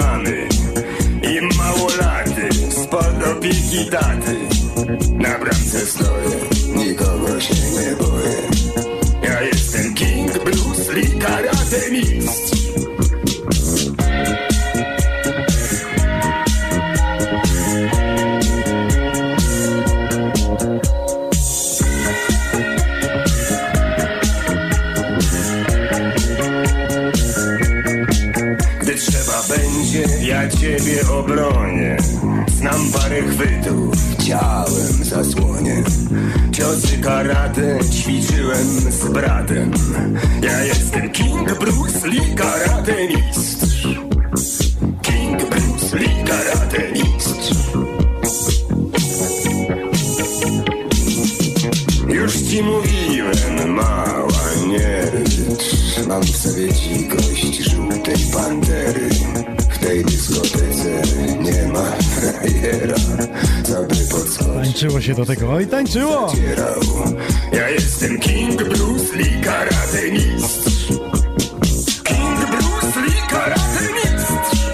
J: mamy I małolaty spod opieki taty Na bramce stoję, nikogo się nie boję. Ja jestem King Bruce Lee Karate Mistrz ciałem zasłonię. Ciosy karate ćwiczyłem z bratem. Ja jestem King Bruce Lee Karate Mistrz
B: Tańczyło się do tego. Oj, tańczyło!
J: Ja jestem King Bruce Lee Karate Mistrz King Bruce Lee Karate Mistrz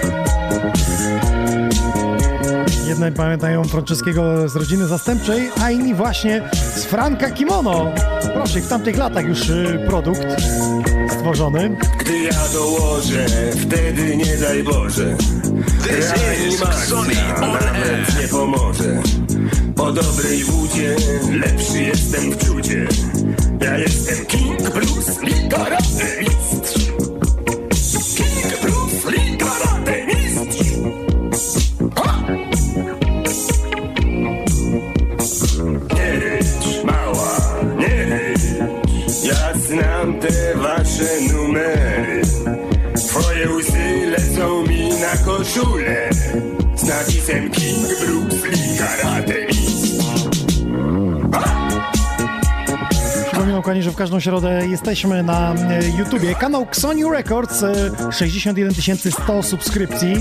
B: Jedni pamiętają Franceskiego z rodziny zastępczej, a inni właśnie z Franka Kimono. Proszę, w tamtych latach już y, produkt stworzony.
J: Gdy ja dołożę, wtedy nie daj Boże Reanimacja nawet nie pomoże Po dobrej wódzie lepszy jestem w czucie Ja jestem King Lee Karate Mistrz. King Lee Karate Mistrz. Ha! Nie rycz, mała, nie rycz. Ja znam te wasze numery. Twoje łzy lecą mi na koszulę
B: kochani, że w każdą środę jesteśmy na e, YouTubie. Kanał Xoniu Records, e, 61 100 subskrypcji.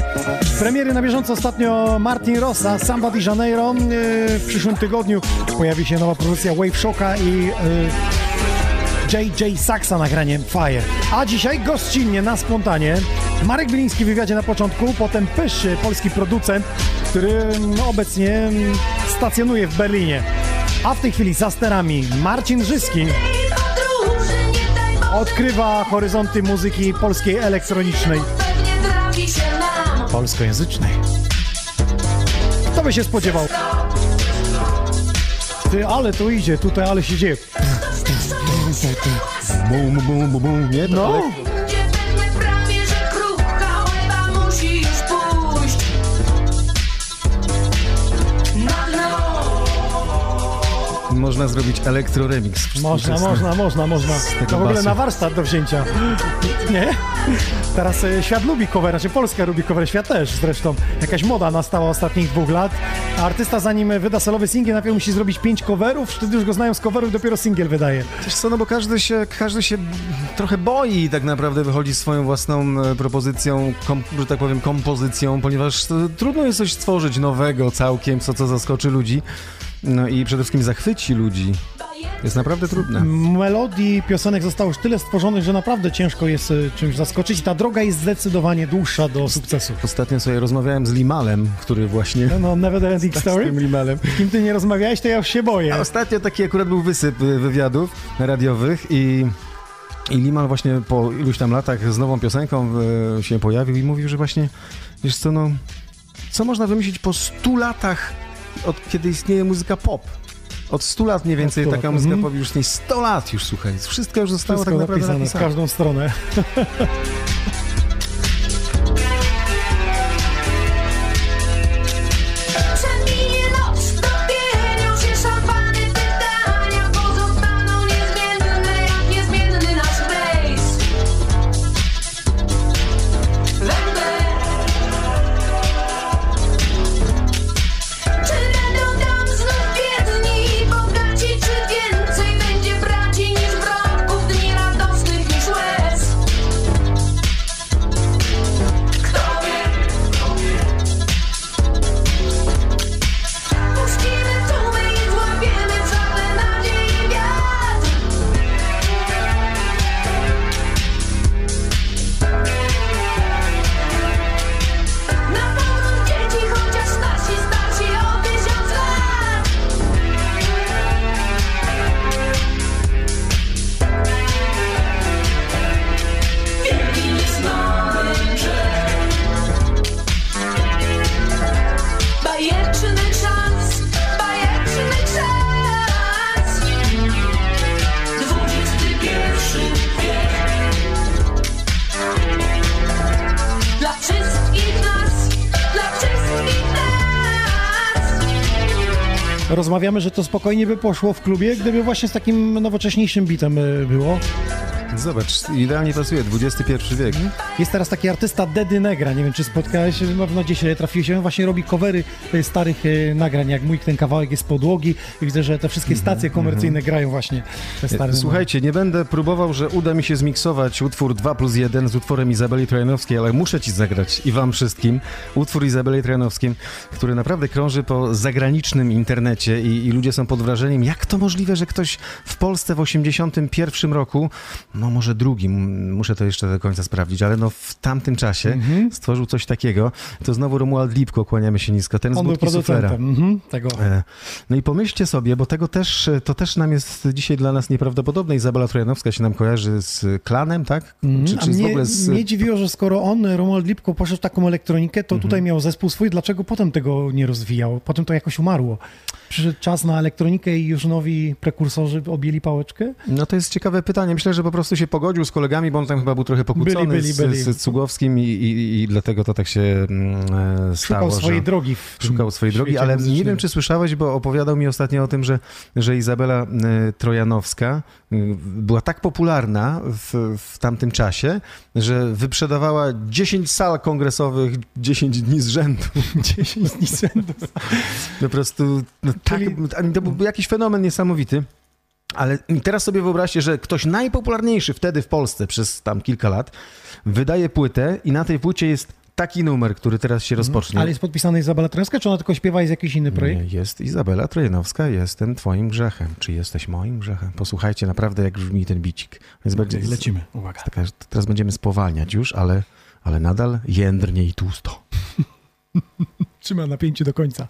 B: Premiery na bieżąco ostatnio Martin Rossa, Samba di Janeiro. E, W przyszłym tygodniu pojawi się nowa produkcja Wave Shocka i e, JJ Saxa nagraniem Fire. A dzisiaj gościnnie na spontanie Marek Biliński w wywiadzie na początku, potem Pysz, polski producent, który mm, obecnie mm, stacjonuje w Berlinie. A w tej chwili za sterami Marcin Żyski odkrywa horyzonty muzyki polskiej elektronicznej, polskojęzycznej. Kto by się spodziewał? Ty, ale tu idzie, tutaj ale się dzieje.
C: Bum, bum, bum, bum, nie? To
B: No,
C: ale- Można zrobić elektro remix.
B: można, można, można, można. To w ogóle
C: basu.
B: na warsztat do wzięcia. Nie? Teraz e, świat lubi cover, znaczy Polska lubi cover, świat też zresztą. Jakaś moda nastała ostatnich dwóch lat. A artysta zanim wyda solowy singiel, najpierw musi zrobić pięć coverów, wtedy już go znają z coverów, dopiero singiel wydaje.
C: Wiesz co, no bo każdy się, każdy się trochę boi i tak naprawdę wychodzi swoją własną e, propozycją, kom, że tak powiem, kompozycją, ponieważ e, trudno jest coś stworzyć nowego całkiem, co, co zaskoczy ludzi. No i przede wszystkim zachwyci ludzi. Jest naprawdę trudne.
B: Melodii piosenek zostało już tyle stworzonych, że naprawdę ciężko jest e, czymś zaskoczyć. Ta droga jest zdecydowanie dłuższa do sukcesu.
C: Ostatnio sobie rozmawiałem z Limalem, który właśnie...
B: No, Never Ending (laughs)
C: Z
B: Story.
C: tym Limalem.
B: Z kim ty nie rozmawiałeś, to ja już się boję.
C: A ostatnio taki akurat był wysyp y, wywiadów radiowych i, i Limal właśnie po iluś tam latach z nową piosenką y, się pojawił i mówił, że właśnie, wiesz co, no, co można wymyślić po 100 latach od kiedy istnieje muzyka pop? Od 100 lat mniej więcej
B: 100
C: taka
B: lat,
C: muzyka
B: mhm.
C: pop już istnieje 100 lat już, słuchaj. Wszystko już zostało
B: Wszystko
C: tak naprawdę
B: napisane w
C: napisane.
B: każdą stronę. (laughs)
K: rozmawiamy, że to spokojnie by poszło w klubie, gdyby właśnie z takim nowocześniejszym bitem y, było.
C: Zobacz, idealnie pasuje, XXI wiek.
K: Jest teraz taki artysta Dedy Negra, nie wiem czy spotkałeś się, na pewno gdzieś trafiłeś, on właśnie robi covery y, starych y, nagrań, jak mój ten kawałek jest podłogi i widzę, że te wszystkie stacje komercyjne grają właśnie te stare.
C: Słuchajcie, nie będę próbował, że uda mi się zmiksować utwór 2 plus 1 z utworem Izabeli Trojanowskiej, ale muszę ci zagrać i wam wszystkim utwór Izabeli Trojanowskiej, który naprawdę krąży po zagranicznym internecie i, i ludzie są pod wrażeniem, jak to możliwe, że ktoś w Polsce w 81 roku, no może drugim, muszę to jeszcze do końca sprawdzić, ale no w tamtym czasie
K: Mhm.
C: stworzył coś takiego. To znowu Romuald Lipko, kłaniamy się nisko, ten z
K: On był
C: budki suflera.
K: producentem mhm, tego.
C: E, No i pomyślcie sobie, bo tego też, to też nam jest dzisiaj dla nas nieprawdopodobne. Izabela Trojanowska się nam kojarzy z klanem, tak?
K: Mhm.
C: Czy,
K: A
C: czy z w
K: mnie,
C: ogóle z...
K: mnie dziwiło, że skoro on, Romuald Lipko, poszedł w taką elektronikę, to
C: Mhm.
K: tutaj miał zespół swój, dlaczego potem tego nie rozwijał? Potem to jakoś umarło. Przyszedł czas na elektronikę i już nowi prekursorzy objęli pałeczkę?
C: No to jest ciekawe pytanie. Myślę, że po prostu się pogodził z kolegami, bo on tam chyba był trochę pokłócony
K: Byli, byli,
C: z,
K: byli.
C: z Cugowskim i, i, i dlatego to tak się mm, e, stało.
K: Szukał swojej drogi
C: Szukał swojej drogi, ale nie
K: muzycznym.
C: wiem, czy słyszałeś, bo opowiadał mi ostatnio o tym, że, że Izabela e, Trojanowska e, była tak popularna w, w tamtym czasie, że wyprzedawała 10 sal kongresowych 10 dni z rzędu. (laughs)
K: 10 dni z rzędu.
C: Po prostu no, tak,
K: Czyli-
C: to był jakiś fenomen niesamowity. Ale teraz sobie wyobraźcie, że ktoś najpopularniejszy wtedy w Polsce przez tam kilka lat wydaje płytę i na tej płycie jest taki numer, który teraz się rozpocznie.
K: Ale jest podpisana Izabela Trojanowska, czy ona tylko śpiewa jest jakiś inny projekt?
C: Nie, jest Izabela Trojanowska, jestem twoim grzechem. Czy jesteś moim grzechem? Posłuchajcie naprawdę, jak brzmi ten bicik. Jest bardziej,
K: Lecimy, uwaga.
C: Taka, teraz będziemy spowalniać już, ale, ale nadal jędrnie i tłusto. (laughs)
K: Trzyma napięcie do końca.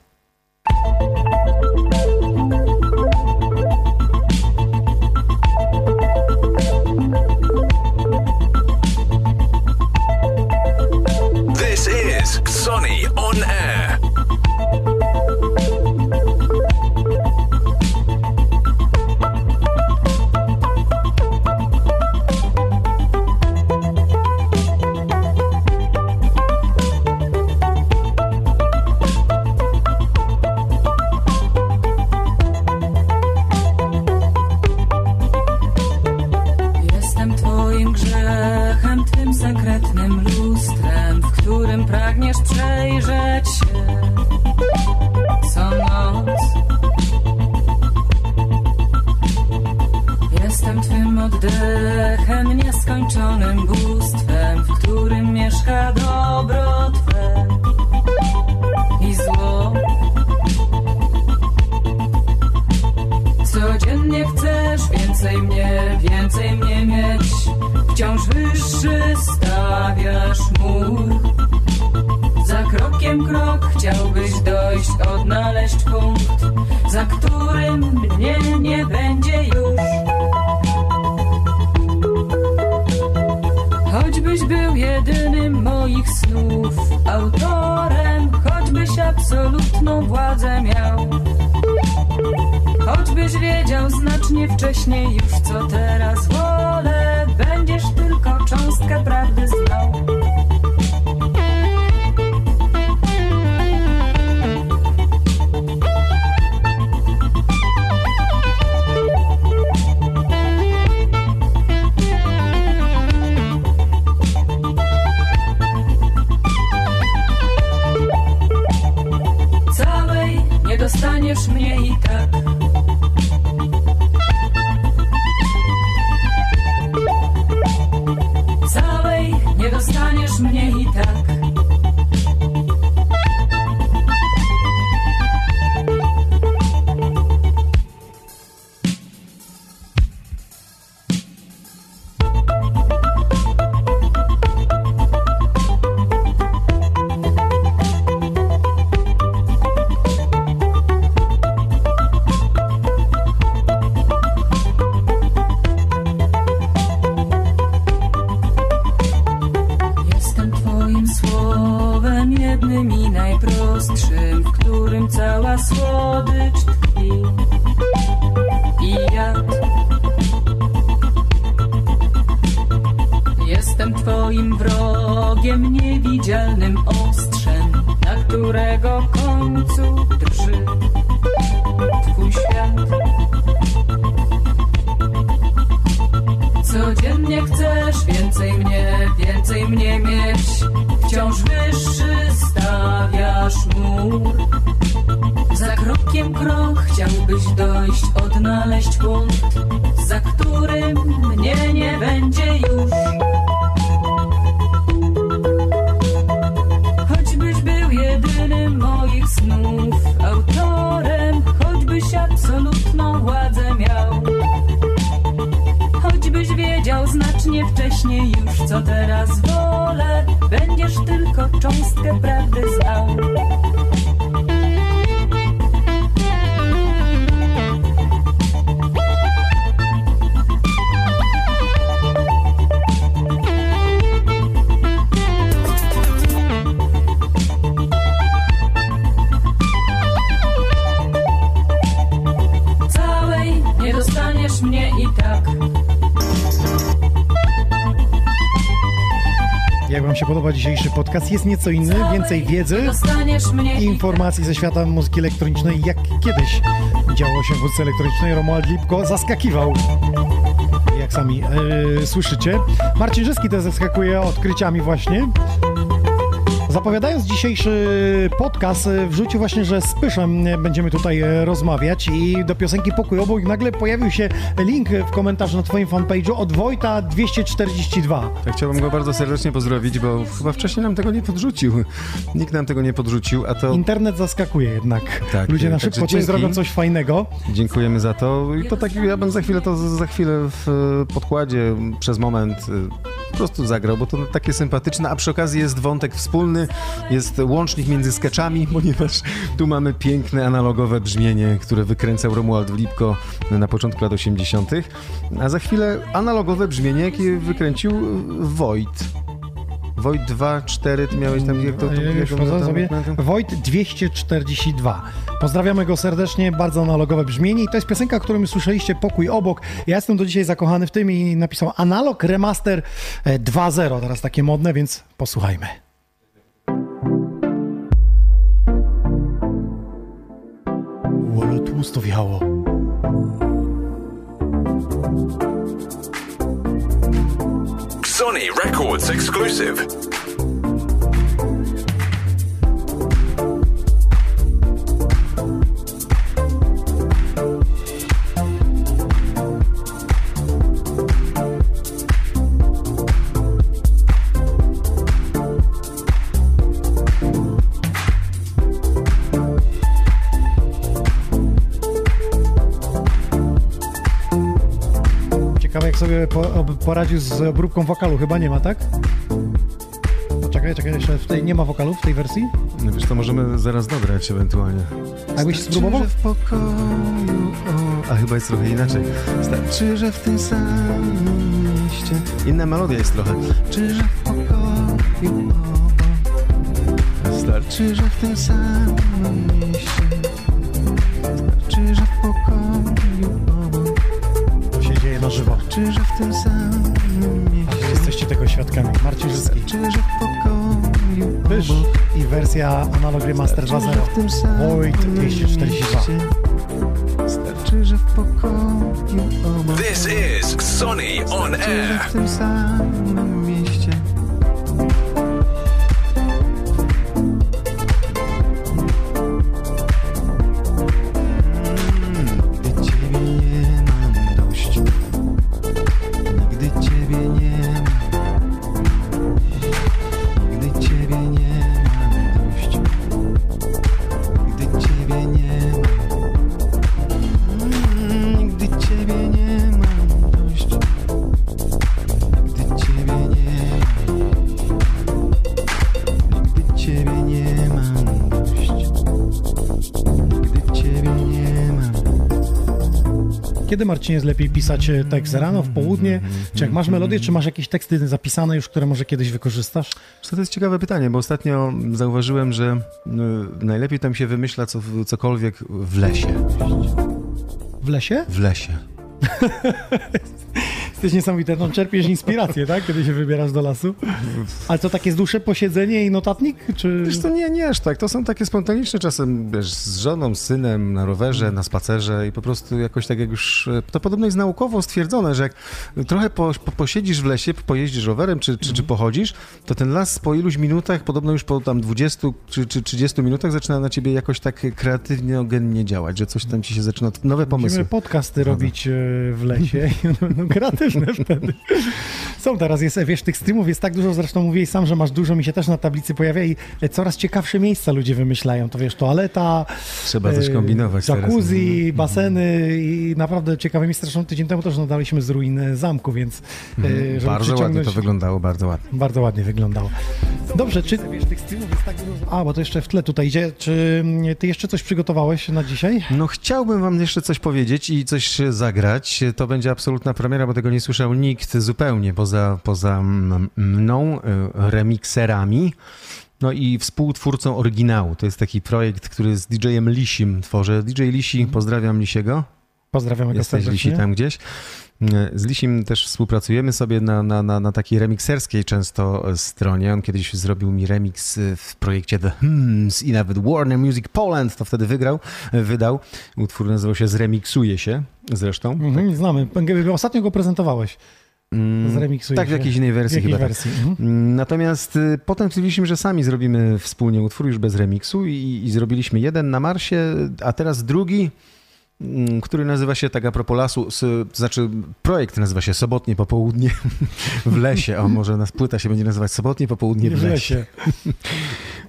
L: Wcześniej już, co teraz wolę, będziesz tylko cząstkę prawdy znał.
B: Podoba dzisiejszy podcast? Jest nieco inny, więcej wiedzy i informacji ze świata muzyki elektronicznej, jak kiedyś działo się w muzyce elektronicznej. Romuald Lipko zaskakiwał. Jak sami e, słyszycie. Marcin Żyski też zaskakuje odkryciami właśnie. Zapowiadając dzisiejszy podcast, e, wrzucił właśnie, że z Pyszem e, będziemy tutaj e, rozmawiać i do piosenki Pokój obok nagle pojawił się link w komentarzu na twoim fanpage'u od Wojta 242.
C: Tak, chciałbym go bardzo serdecznie pozdrowić, bo chyba wcześniej nam tego nie podrzucił. Nikt nam tego nie podrzucił, a to
B: Internet zaskakuje jednak.
C: Tak,
B: Ludzie na szybko
C: dzięki.
B: zrobią coś fajnego.
C: dziękujemy za to. I to tak, ja bym za chwilę to za chwilę w podkładzie przez moment po prostu zagrał, bo to takie sympatyczne, a przy okazji jest wątek wspólny, jest łącznik między sketchami, (laughs) ponieważ tu mamy piękne analogowe brzmienie, które wykręcał Romuald Lipko na początku lat 80., a za chwilę analogowe brzmienie, jakie wykręcił Wojt. Wojt 2, 4, ty miałeś tam... Jak to, to,
B: Ja
C: jak
B: Już
C: to-
B: sobie. Wojt 242. Pozdrawiamy go serdecznie, bardzo analogowe brzmienie i to jest piosenka, którą już słyszeliście, Pokój obok. Ja jestem do dzisiaj zakochany w tym i napisał Analog Remaster e, 2.0, teraz takie modne, więc posłuchajmy. Ole tłusto wjechało.
E: Sony Records exclusive.
B: Sobie po, ob, poradził z obróbką wokalu, chyba nie ma, tak? Czekaj, czekaj, jeszcze w tej, nie ma wokalu w tej wersji?
C: No wiesz, to możemy zaraz dograć ewentualnie.
B: A jakbyś spróbował?
C: Że w pokoju, o, a chyba jest trochę inaczej. Starczy, że w tym samym mieście. Inna melodia jest trochę. Czy że w pokoju obok. Starczy, że w tym samym mieście.
B: Dzieje na żywo.
C: Czy że w tym samym mieście.
B: Jesteście tego świadkami. Marcin Żyski.
C: Czy że w pokoju
B: Pysz i wersja Analog Remaster 2.0. Wojt 242.
C: Starczy, że w pokoju obok.
E: This is Sony on air.
C: w tym samym
B: Kiedy, Marcinie, jest lepiej pisać e, tekst? Rano, w południe? Czy jak masz melodię, czy masz jakieś teksty zapisane już, które może kiedyś wykorzystasz?
C: To jest ciekawe pytanie, bo ostatnio zauważyłem, że y, najlepiej tam się wymyśla co, cokolwiek w lesie.
B: W lesie?
C: W lesie. (laughs)
B: Jesteś niesamowity, no czerpiesz inspirację, tak? Kiedy się wybierasz do lasu. Ale to takie z dłuższe posiedzenie i notatnik? Czy...
C: Wiesz, to nie, nie aż tak. To są takie spontaniczne czasem, wiesz, z żoną, z synem, na rowerze, na spacerze i po prostu jakoś tak jak już, e, to podobno jest naukowo stwierdzone, że jak trochę po, po, posiedzisz w lesie, pojeździsz rowerem czy, czy, czy pochodzisz, to ten las po iluś minutach, podobno już po tam 20 czy, czy 30 minutach zaczyna na ciebie jakoś tak kreatywnie działać, że coś tam ci się zaczyna, nowe pomysły.
B: Musimy podcasty robić e, w lesie (laughs) i one będą kreatywne (laughs) wtedy. Są teraz, jest, wiesz, tych streamów jest tak dużo, zresztą mówiłeś sam, że masz dużo, mi się też na tablicy pojawia i e, coraz ciekawsze miejsca ludzie wymyślają. To wiesz, toaleta,
C: Trzeba coś
B: e,
C: kombinować teraz.
B: jacuzzi,
C: Mhm.
B: baseny i naprawdę ciekawe miejsca. Zresztą tydzień temu też nadaliśmy z ruin e, zamku, więc
C: Mhm. Bardzo ładnie to wyglądało, bardzo ładnie.
B: Bardzo ładnie wyglądało. Dobrze, czy wiesz, tych streamów jest tak dużo... A, bo to jeszcze w tle tutaj idzie. Czy mm, ty jeszcze coś przygotowałeś na dzisiaj?
C: No chciałbym wam jeszcze coś powiedzieć i coś zagrać. To będzie absolutna premiera, bo tego nie słyszał nikt zupełnie poza, poza mną, y, remikserami. No i współtwórcą oryginału. To jest taki projekt, który z DJ-em Lisim tworzę. DJ Lisi, pozdrawiam Lisiego.
B: Pozdrawiamy go
C: Jesteś. Lisi tam gdzieś. Z Lisim też współpracujemy sobie na, na, na, na takiej remikserskiej często stronie. On kiedyś zrobił mi remix w projekcie The Hymns i nawet Warner Music Poland to wtedy wygrał, wydał. Utwór nazywał się Zremiksuje się zresztą.
B: Mhm, znamy. Ostatnio go prezentowałeś. Zremiksuje
C: Tak, w jakiejś innej wersji
B: W jakiej
C: chyba.
B: wersji?
C: Tak.
B: Mhm.
C: Natomiast y, potem stwierdziliśmy, że sami zrobimy wspólnie utwór już bez remiksu i, i zrobiliśmy jeden na Marsie, a teraz drugi, mm, który nazywa się tak a propos lasu, znaczy projekt nazywa się Sobotnie Popołudnie (laughs) w lesie. O, może nas płyta się będzie nazywać Sobotnie Popołudnie w
B: W
C: lesie. (laughs)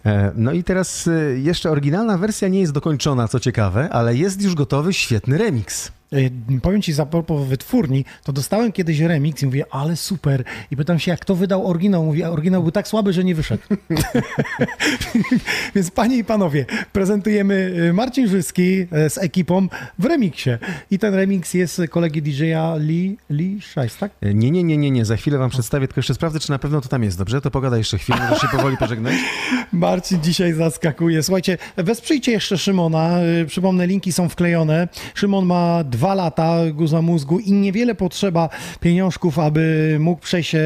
C: E, No i teraz y, jeszcze oryginalna wersja nie jest dokończona, co ciekawe, ale jest już gotowy świetny remix.
B: E, Powiem ci, za propos wytwórni, to dostałem kiedyś remix i mówię, ale super. I pytam się, jak kto wydał oryginał? Mówi, a oryginał był tak słaby, że nie wyszedł. (laughs) (laughs) Więc panie i panowie, prezentujemy e, Marcin Żyski e, z ekipą w remiksie. I ten remix jest kolegi DJ-a Lee, Lee Shice, tak?
C: Nie, nie, nie, nie, nie, za chwilę wam przedstawię, tylko jeszcze sprawdzę, czy na pewno to tam jest, dobrze? To pogadaj jeszcze chwilę, możesz się powoli pożegnać. (laughs)
B: Marcin dzisiaj zaskakuje. Słuchajcie, wesprzyjcie jeszcze Szymona. Przypomnę, linki są wklejone. Szymon ma dwa lata guza mózgu i niewiele potrzeba pieniążków, aby mógł przejść e,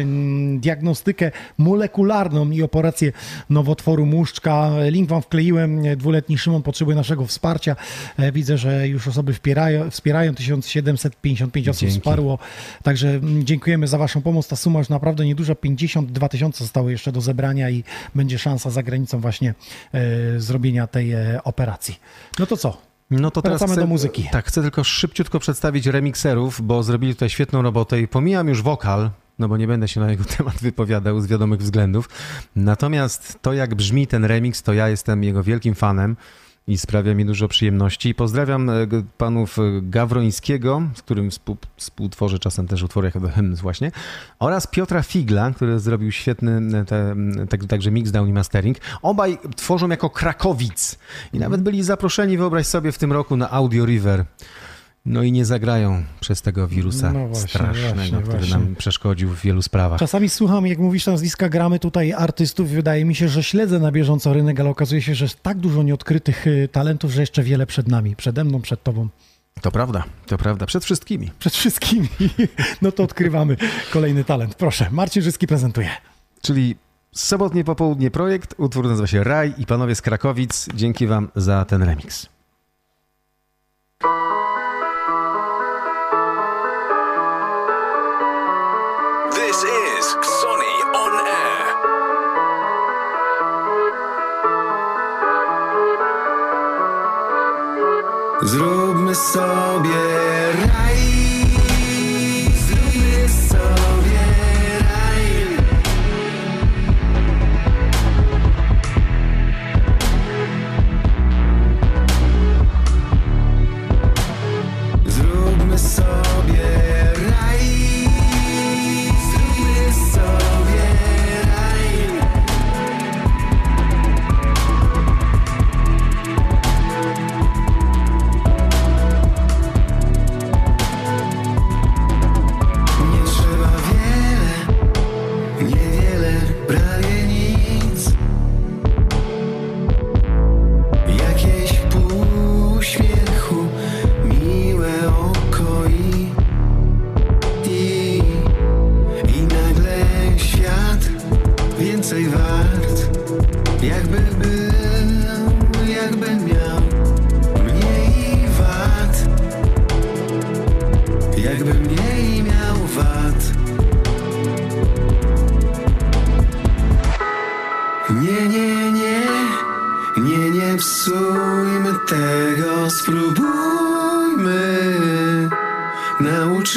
B: mm, diagnostykę molekularną i operację nowotworu muszczka. Link wam wkleiłem. Dwuletni Szymon potrzebuje naszego wsparcia. E, Widzę, że już osoby wspierają. wspierają 1755 osób
C: Dzięki.
B: wsparło. Także mm, dziękujemy za waszą pomoc. Ta suma już naprawdę nieduża. 52 tysiące zostało jeszcze do zebrania i będzie szansa za granicą właśnie e, zrobienia tej operacji. No to co?
C: No to teraz
B: Wracamy do muzyki.
C: Tak, chcę tylko szybciutko przedstawić remikserów, bo zrobili tutaj świetną robotę i pomijam już wokal, no bo nie będę się na jego (laughs) temat wypowiadał z wiadomych względów. Natomiast to, jak brzmi ten remix, to ja jestem jego wielkim fanem i sprawia mi dużo przyjemności. Pozdrawiam e, panów e, Gawrońskiego, z którym współ, współtworzę czasem też utwory jak The Hymns właśnie, oraz Piotra Figla, który zrobił świetny e, te, tak, także mixdown i mastering. Obaj tworzą jako Krakowic i nawet byli zaproszeni, wyobraź sobie, w tym roku na Audio River. No i nie zagrają przez tego wirusa
B: No właśnie,
C: strasznego,
B: właśnie,
C: który
B: właśnie.
C: nam przeszkodził w wielu sprawach.
B: Czasami słucham, jak mówisz nazwiska, gramy tutaj artystów. Wydaje mi się, że śledzę na bieżąco rynek, ale okazuje się, że jest tak dużo nieodkrytych y, talentów, że jeszcze wiele przed nami. Przede mną, przed tobą.
C: To prawda, to prawda, przed wszystkimi.
B: Przed wszystkimi. (laughs) No to odkrywamy kolejny talent. Proszę, Marcin Żyski prezentuje.
C: Czyli sobotnie popołudnie projekt, utwór nazywa się Raj i panowie z Krakowic, dzięki wam za ten remix.
H: Zróbmy sobie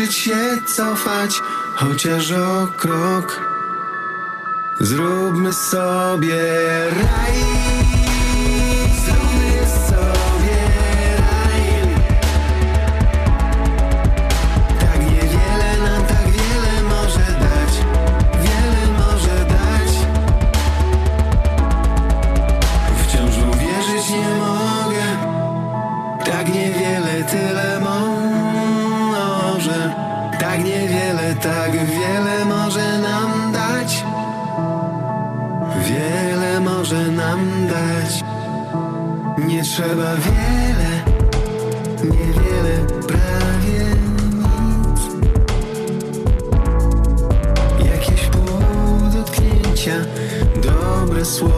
H: Nauczyć się cofać Chociaż o krok. Zróbmy sobie raj trzeba wiele Niewiele, prawie nic. Jakieś pół dotknięcia Dobre słowo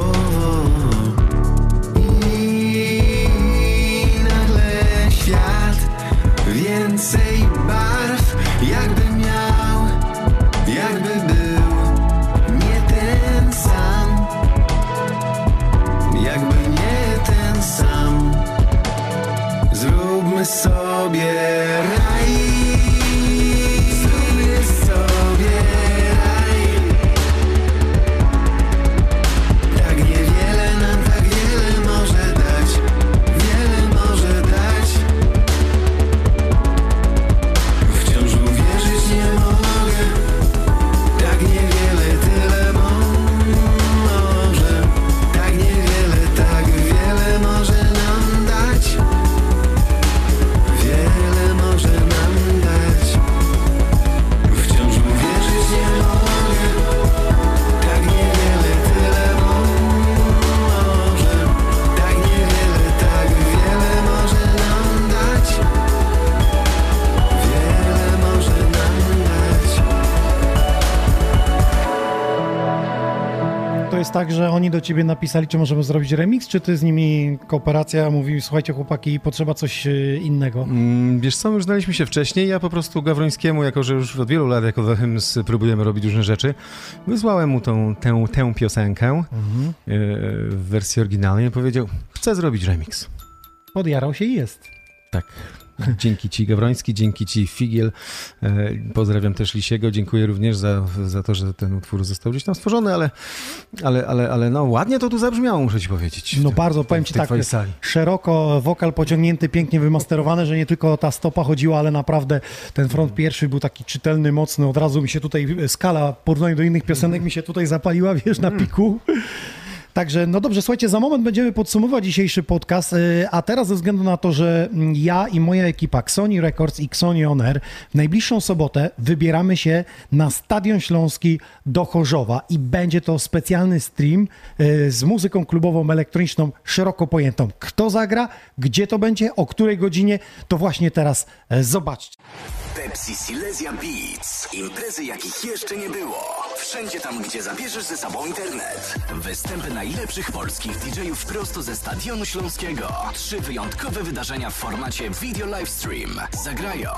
B: do ciebie napisali, czy możemy zrobić remix, czy ty z nimi kooperacja, mówili, słuchajcie chłopaki, potrzeba coś e, innego.
C: Mm, Wiesz co, już znaliśmy się wcześniej, ja po prostu Gawrońskiemu, jako że już od wielu lat jako The Hymns próbujemy robić różne rzeczy, wysłałem mu tą, tę, tę piosenkę e, w wersji oryginalnej i powiedział, chcę zrobić remix.
B: Podjarał się i jest.
C: Tak. Dzięki Ci Gawroński, dzięki Ci Figiel. E, Pozdrawiam też Lisiego. Dziękuję również za, za to, że ten utwór został gdzieś tam stworzony, ale, ale, ale, ale no ładnie to tu zabrzmiało, muszę Ci powiedzieć.
B: No bardzo, powiem Ci tak,
C: sali.
B: szeroko wokal pociągnięty, pięknie wymasterowany, że nie tylko ta stopa chodziła, ale naprawdę ten front pierwszy był taki czytelny, mocny, od razu mi się tutaj skala w porównaniu do innych piosenek mi się tutaj zapaliła, wiesz, na piku. Także, no dobrze, słuchajcie, za moment będziemy podsumować dzisiejszy podcast, y, a teraz ze względu na to, że mm, ja i moja ekipa Xoni Records i Xoni On Air w najbliższą sobotę wybieramy się na Stadion Śląski do Chorzowa i będzie to specjalny stream y, z muzyką klubową elektroniczną szeroko pojętą. Kto zagra, gdzie to będzie, o której godzinie, to właśnie teraz e, zobaczcie.
E: Pepsi Silesia Beats. Imprezy jakich jeszcze nie było. Wszędzie tam, gdzie zabierzesz ze sobą internet. Występy najlepszych polskich DJ-ów prosto ze Stadionu Śląskiego. Trzy wyjątkowe wydarzenia w formacie video livestream. Zagrają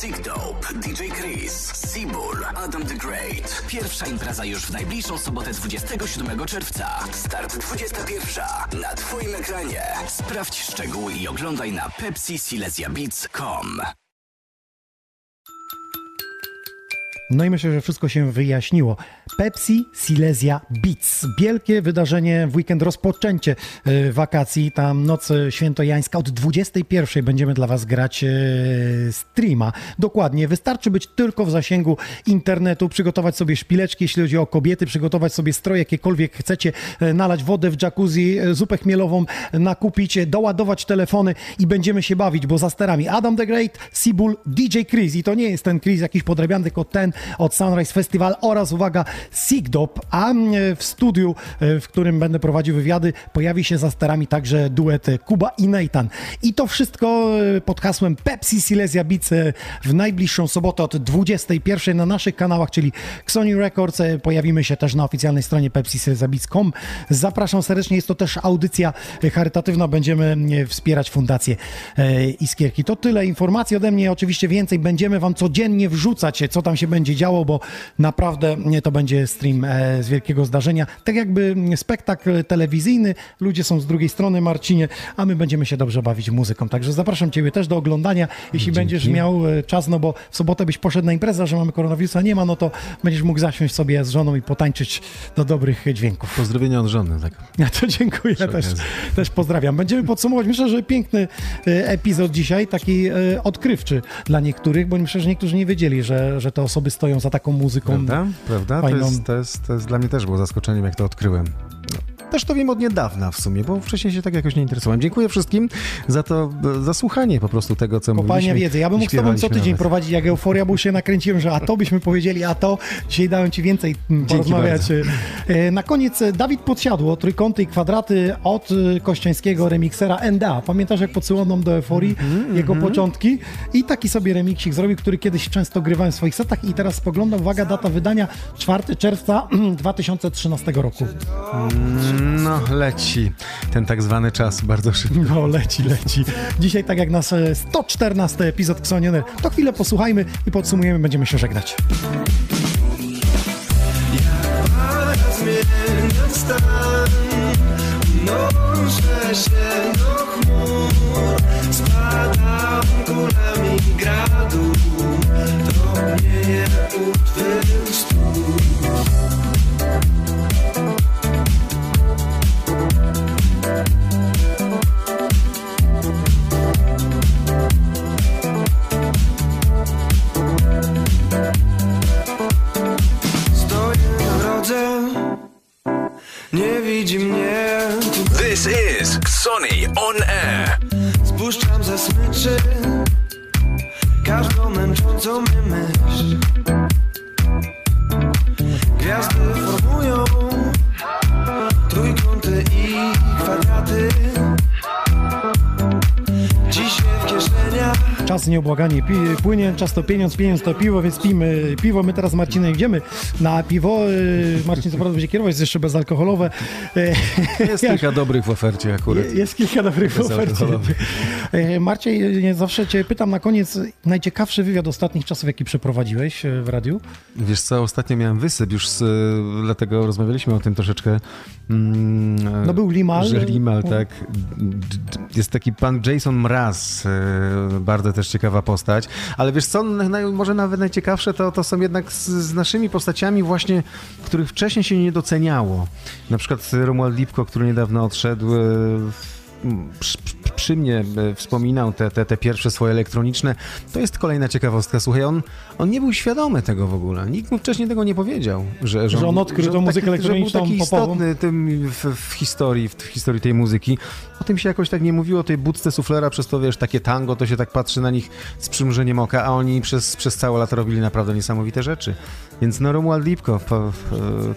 E: Sick Dope, DJ Chris, Seabull, Adam the Great. Pierwsza impreza już w najbliższą sobotę 27 czerwca. Start 21 na Twoim ekranie. Sprawdź szczegóły i oglądaj na pepsisilesiabeats.com.
B: No i myślę, że wszystko się wyjaśniło. Pepsi Silesia Beats. Wielkie wydarzenie w weekend, rozpoczęcie e, wakacji. Tam noc świętojańska. Od 21 będziemy dla Was grać e, streama. Dokładnie. Wystarczy być tylko w zasięgu internetu, przygotować sobie szpileczki, jeśli chodzi o kobiety, przygotować sobie stroje, jakiekolwiek chcecie, e, nalać wodę w jacuzzi, zupę chmielową, nakupić, doładować telefony i będziemy się bawić, bo za sterami Adam the Great, Sibul, DJ Chris. I to nie jest ten Chris jakiś podrabiany, tylko ten, od Sunrise Festival oraz, uwaga, Sigdop, a w studiu, e, w którym będę prowadził wywiady, pojawi się za sterami także duet Kuba i Nathan. I to wszystko e, pod hasłem Pepsi Silesia Beats e, w najbliższą sobotę od 21 na naszych kanałach, czyli Sony Records. Pojawimy się też na oficjalnej stronie pepsisilesiabeats.com. Zapraszam serdecznie, jest to też audycja charytatywna, będziemy wspierać fundację Iskierki. To tyle informacji ode mnie, oczywiście więcej będziemy wam codziennie wrzucać, co tam się będzie działo, bo naprawdę to będzie stream e, z wielkiego zdarzenia. Tak jakby spektakl telewizyjny, ludzie są z drugiej strony, Marcinie, a my będziemy się dobrze bawić muzyką. Także zapraszam Ciebie też do oglądania, jeśli będziesz miał e, czas, no bo w sobotę byś poszedł na imprezę, że mamy koronawirusa, nie ma, no to będziesz mógł zasiąść sobie z żoną i potańczyć do dobrych dźwięków.
C: Pozdrowienia od żony, tak.
B: Ja to dziękuję, też, też pozdrawiam. Będziemy podsumować, myślę, że piękny e, epizod dzisiaj, taki odkrywczy dla niektórych, bo myślę, że niektórzy nie wiedzieli, że, że te osoby stoją za taką muzyką.
C: Prawda? Prawda? To
B: Fajną.
C: jest, to, jest, to jest dla mnie też było zaskoczeniem, jak to odkryłem. Też to wiem od niedawna w sumie, bo wcześniej się tak jakoś nie interesowałem. Dziękuję wszystkim za to, za słuchanie po prostu tego, co
B: Kopalnia
C: mówiliśmy.
B: wiedzy. Ja bym mógł z tobą co tydzień
C: nawet.
B: prowadzić jak euforia, bo się nakręciłem, że a to byśmy powiedzieli, a to. Dzisiaj dałem ci więcej mm, porozmawiać. E, Na koniec e, Dawid Podsiadło, trójkąty i kwadraty od e, Kościańskiego remiksera NDA. Pamiętasz jak podsyłał nam do euforii
C: Mhm,
B: jego początki? I taki sobie remiksik zrobił, który kiedyś często grywałem w swoich setach i teraz spoglądam, uwaga, data wydania 4 czerwca (clears throat) 2013 roku.
C: No, leci ten tak zwany czas bardzo szybko.
B: No, leci, leci. Dzisiaj, tak jak nasz e, 114 epizod Xonioner, to chwilę posłuchajmy i podsumujemy, będziemy się żegnać.
H: zmienia stan Noszę się
E: is Sony On Air.
B: Nieubłaganie płynie, czas to pieniądz, pieniądz to piwo, więc pijmy piwo. My teraz, Marcinem, idziemy na piwo. Yy, Marcin co prawda będzie kierować, jest jeszcze bezalkoholowe. Yy,
C: Jest kilka dobrych w ofercie akurat.
B: Je- Jest kilka dobrych w ofercie. E, Marciej, nie zawsze cię pytam na koniec, najciekawszy wywiad ostatnich czasów, jaki przeprowadziłeś e, w radiu?
C: Wiesz co, ostatnio miałem wysyp, już z, dlatego rozmawialiśmy o tym troszeczkę. Mm,
B: No był Limal.
C: Że Limal, tak. Jest taki pan Jason Mraz, e, bardzo też ciekawa postać. Ale wiesz co, naj, może nawet najciekawsze to, to są jednak z, z naszymi postaciami właśnie, których wcześniej się nie doceniało. Na przykład Romuald Lipko, który niedawno odszedł, e, przy- mnie e, wspominał te, te, te pierwsze swoje elektroniczne. To jest kolejna ciekawostka. Słuchaj, on, on nie był świadomy tego w ogóle. Nikt mu wcześniej tego nie powiedział. Że,
B: Że on odkrył tą muzykę elektroniczną
C: Że był taki
B: popową.
C: istotny tym w, w historii, w, w historii tej muzyki. O tym się jakoś tak nie mówiło, o tej budce suflera, przez to wiesz, takie tango, to się tak patrzy na nich z przymrużeniem oka, a oni przez, przez całe lata robili naprawdę niesamowite rzeczy. Więc no Romuald Lipko, po,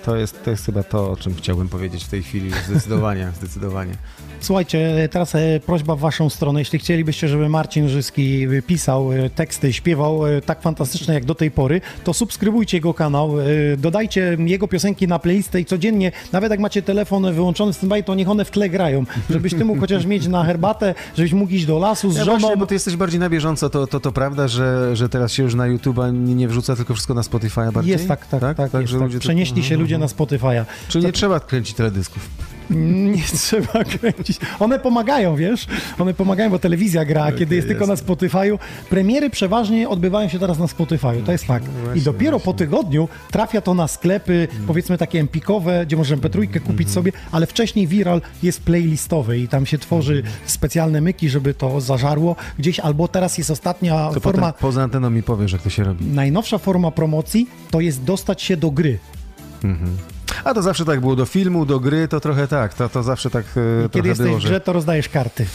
C: to, jest, to jest chyba to, o czym chciałbym powiedzieć w tej chwili. Zdecydowanie, (laughs) zdecydowanie.
B: Słuchajcie, teraz e, prośba w waszą stronę. Jeśli chcielibyście, żeby Marcin Żyski pisał e, teksty, śpiewał e, tak fantastyczne jak do tej pory, to subskrybujcie jego kanał, e, dodajcie jego piosenki na playlistę i codziennie, nawet jak macie telefon wyłączony w standby, to niech one w tle grają, żebyś ty mógł chociaż mieć na herbatę, żebyś mógł iść do lasu z
C: Ja
B: żoną.
C: właśnie, bo ty jesteś bardziej na bieżąco, to, to, to prawda, że, że teraz się już na YouTube'a nie, nie wrzuca, tylko wszystko na Spotify'a bardziej?
B: Jest tak, tak, tak.
C: tak,
B: tak.
C: ludzie to-
B: Przenieśli się
C: Mhm,
B: ludzie na
C: mhm.
B: Spotify'a.
C: Czyli nie trzeba kręcić teledysków.
B: Nie (laughs) trzeba kręcić. One pomagają, wiesz? One pomagają, bo telewizja gra, kiedy jest, tylko na Spotify'u. Premiery przeważnie odbywają się teraz na Spotify'u, to jest fakt. I dopiero po tygodniu trafia to na sklepy, powiedzmy takie empikowe, gdzie możemy Petrójkę kupić sobie, ale wcześniej viral jest playlistowy i tam się tworzy specjalne myki, żeby to zażarło gdzieś, albo teraz jest ostatnia
C: To
B: forma,
C: potem poza anteną mi powiesz, jak to się robi.
B: najnowsza forma promocji, to jest dostać się do gry.
C: A to zawsze tak było, do filmu, do gry, to trochę tak, to, to zawsze tak e,
B: Kiedy
C: trochę
B: jesteś
C: było,
B: w grze,
C: że...
B: to rozdajesz karty.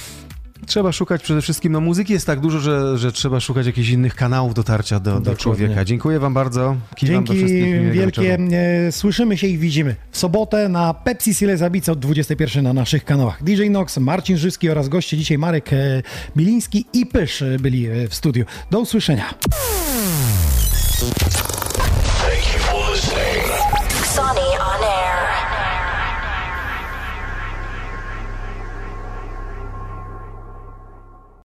C: Trzeba szukać przede wszystkim, no muzyki jest tak dużo, że, że trzeba szukać jakichś innych kanałów dotarcia do, do człowieka. Dziękuję wam bardzo. Kiwam
B: Dzięki wielkie.
C: wieczoru.
B: e, Słyszymy się i widzimy w sobotę na Pepsi Silesia Beats od 21 na naszych kanałach. DJ Nox, Marcin Żyski oraz goście dzisiaj Marek e, Biliński i Pysz e, byli e, w studiu. Do usłyszenia.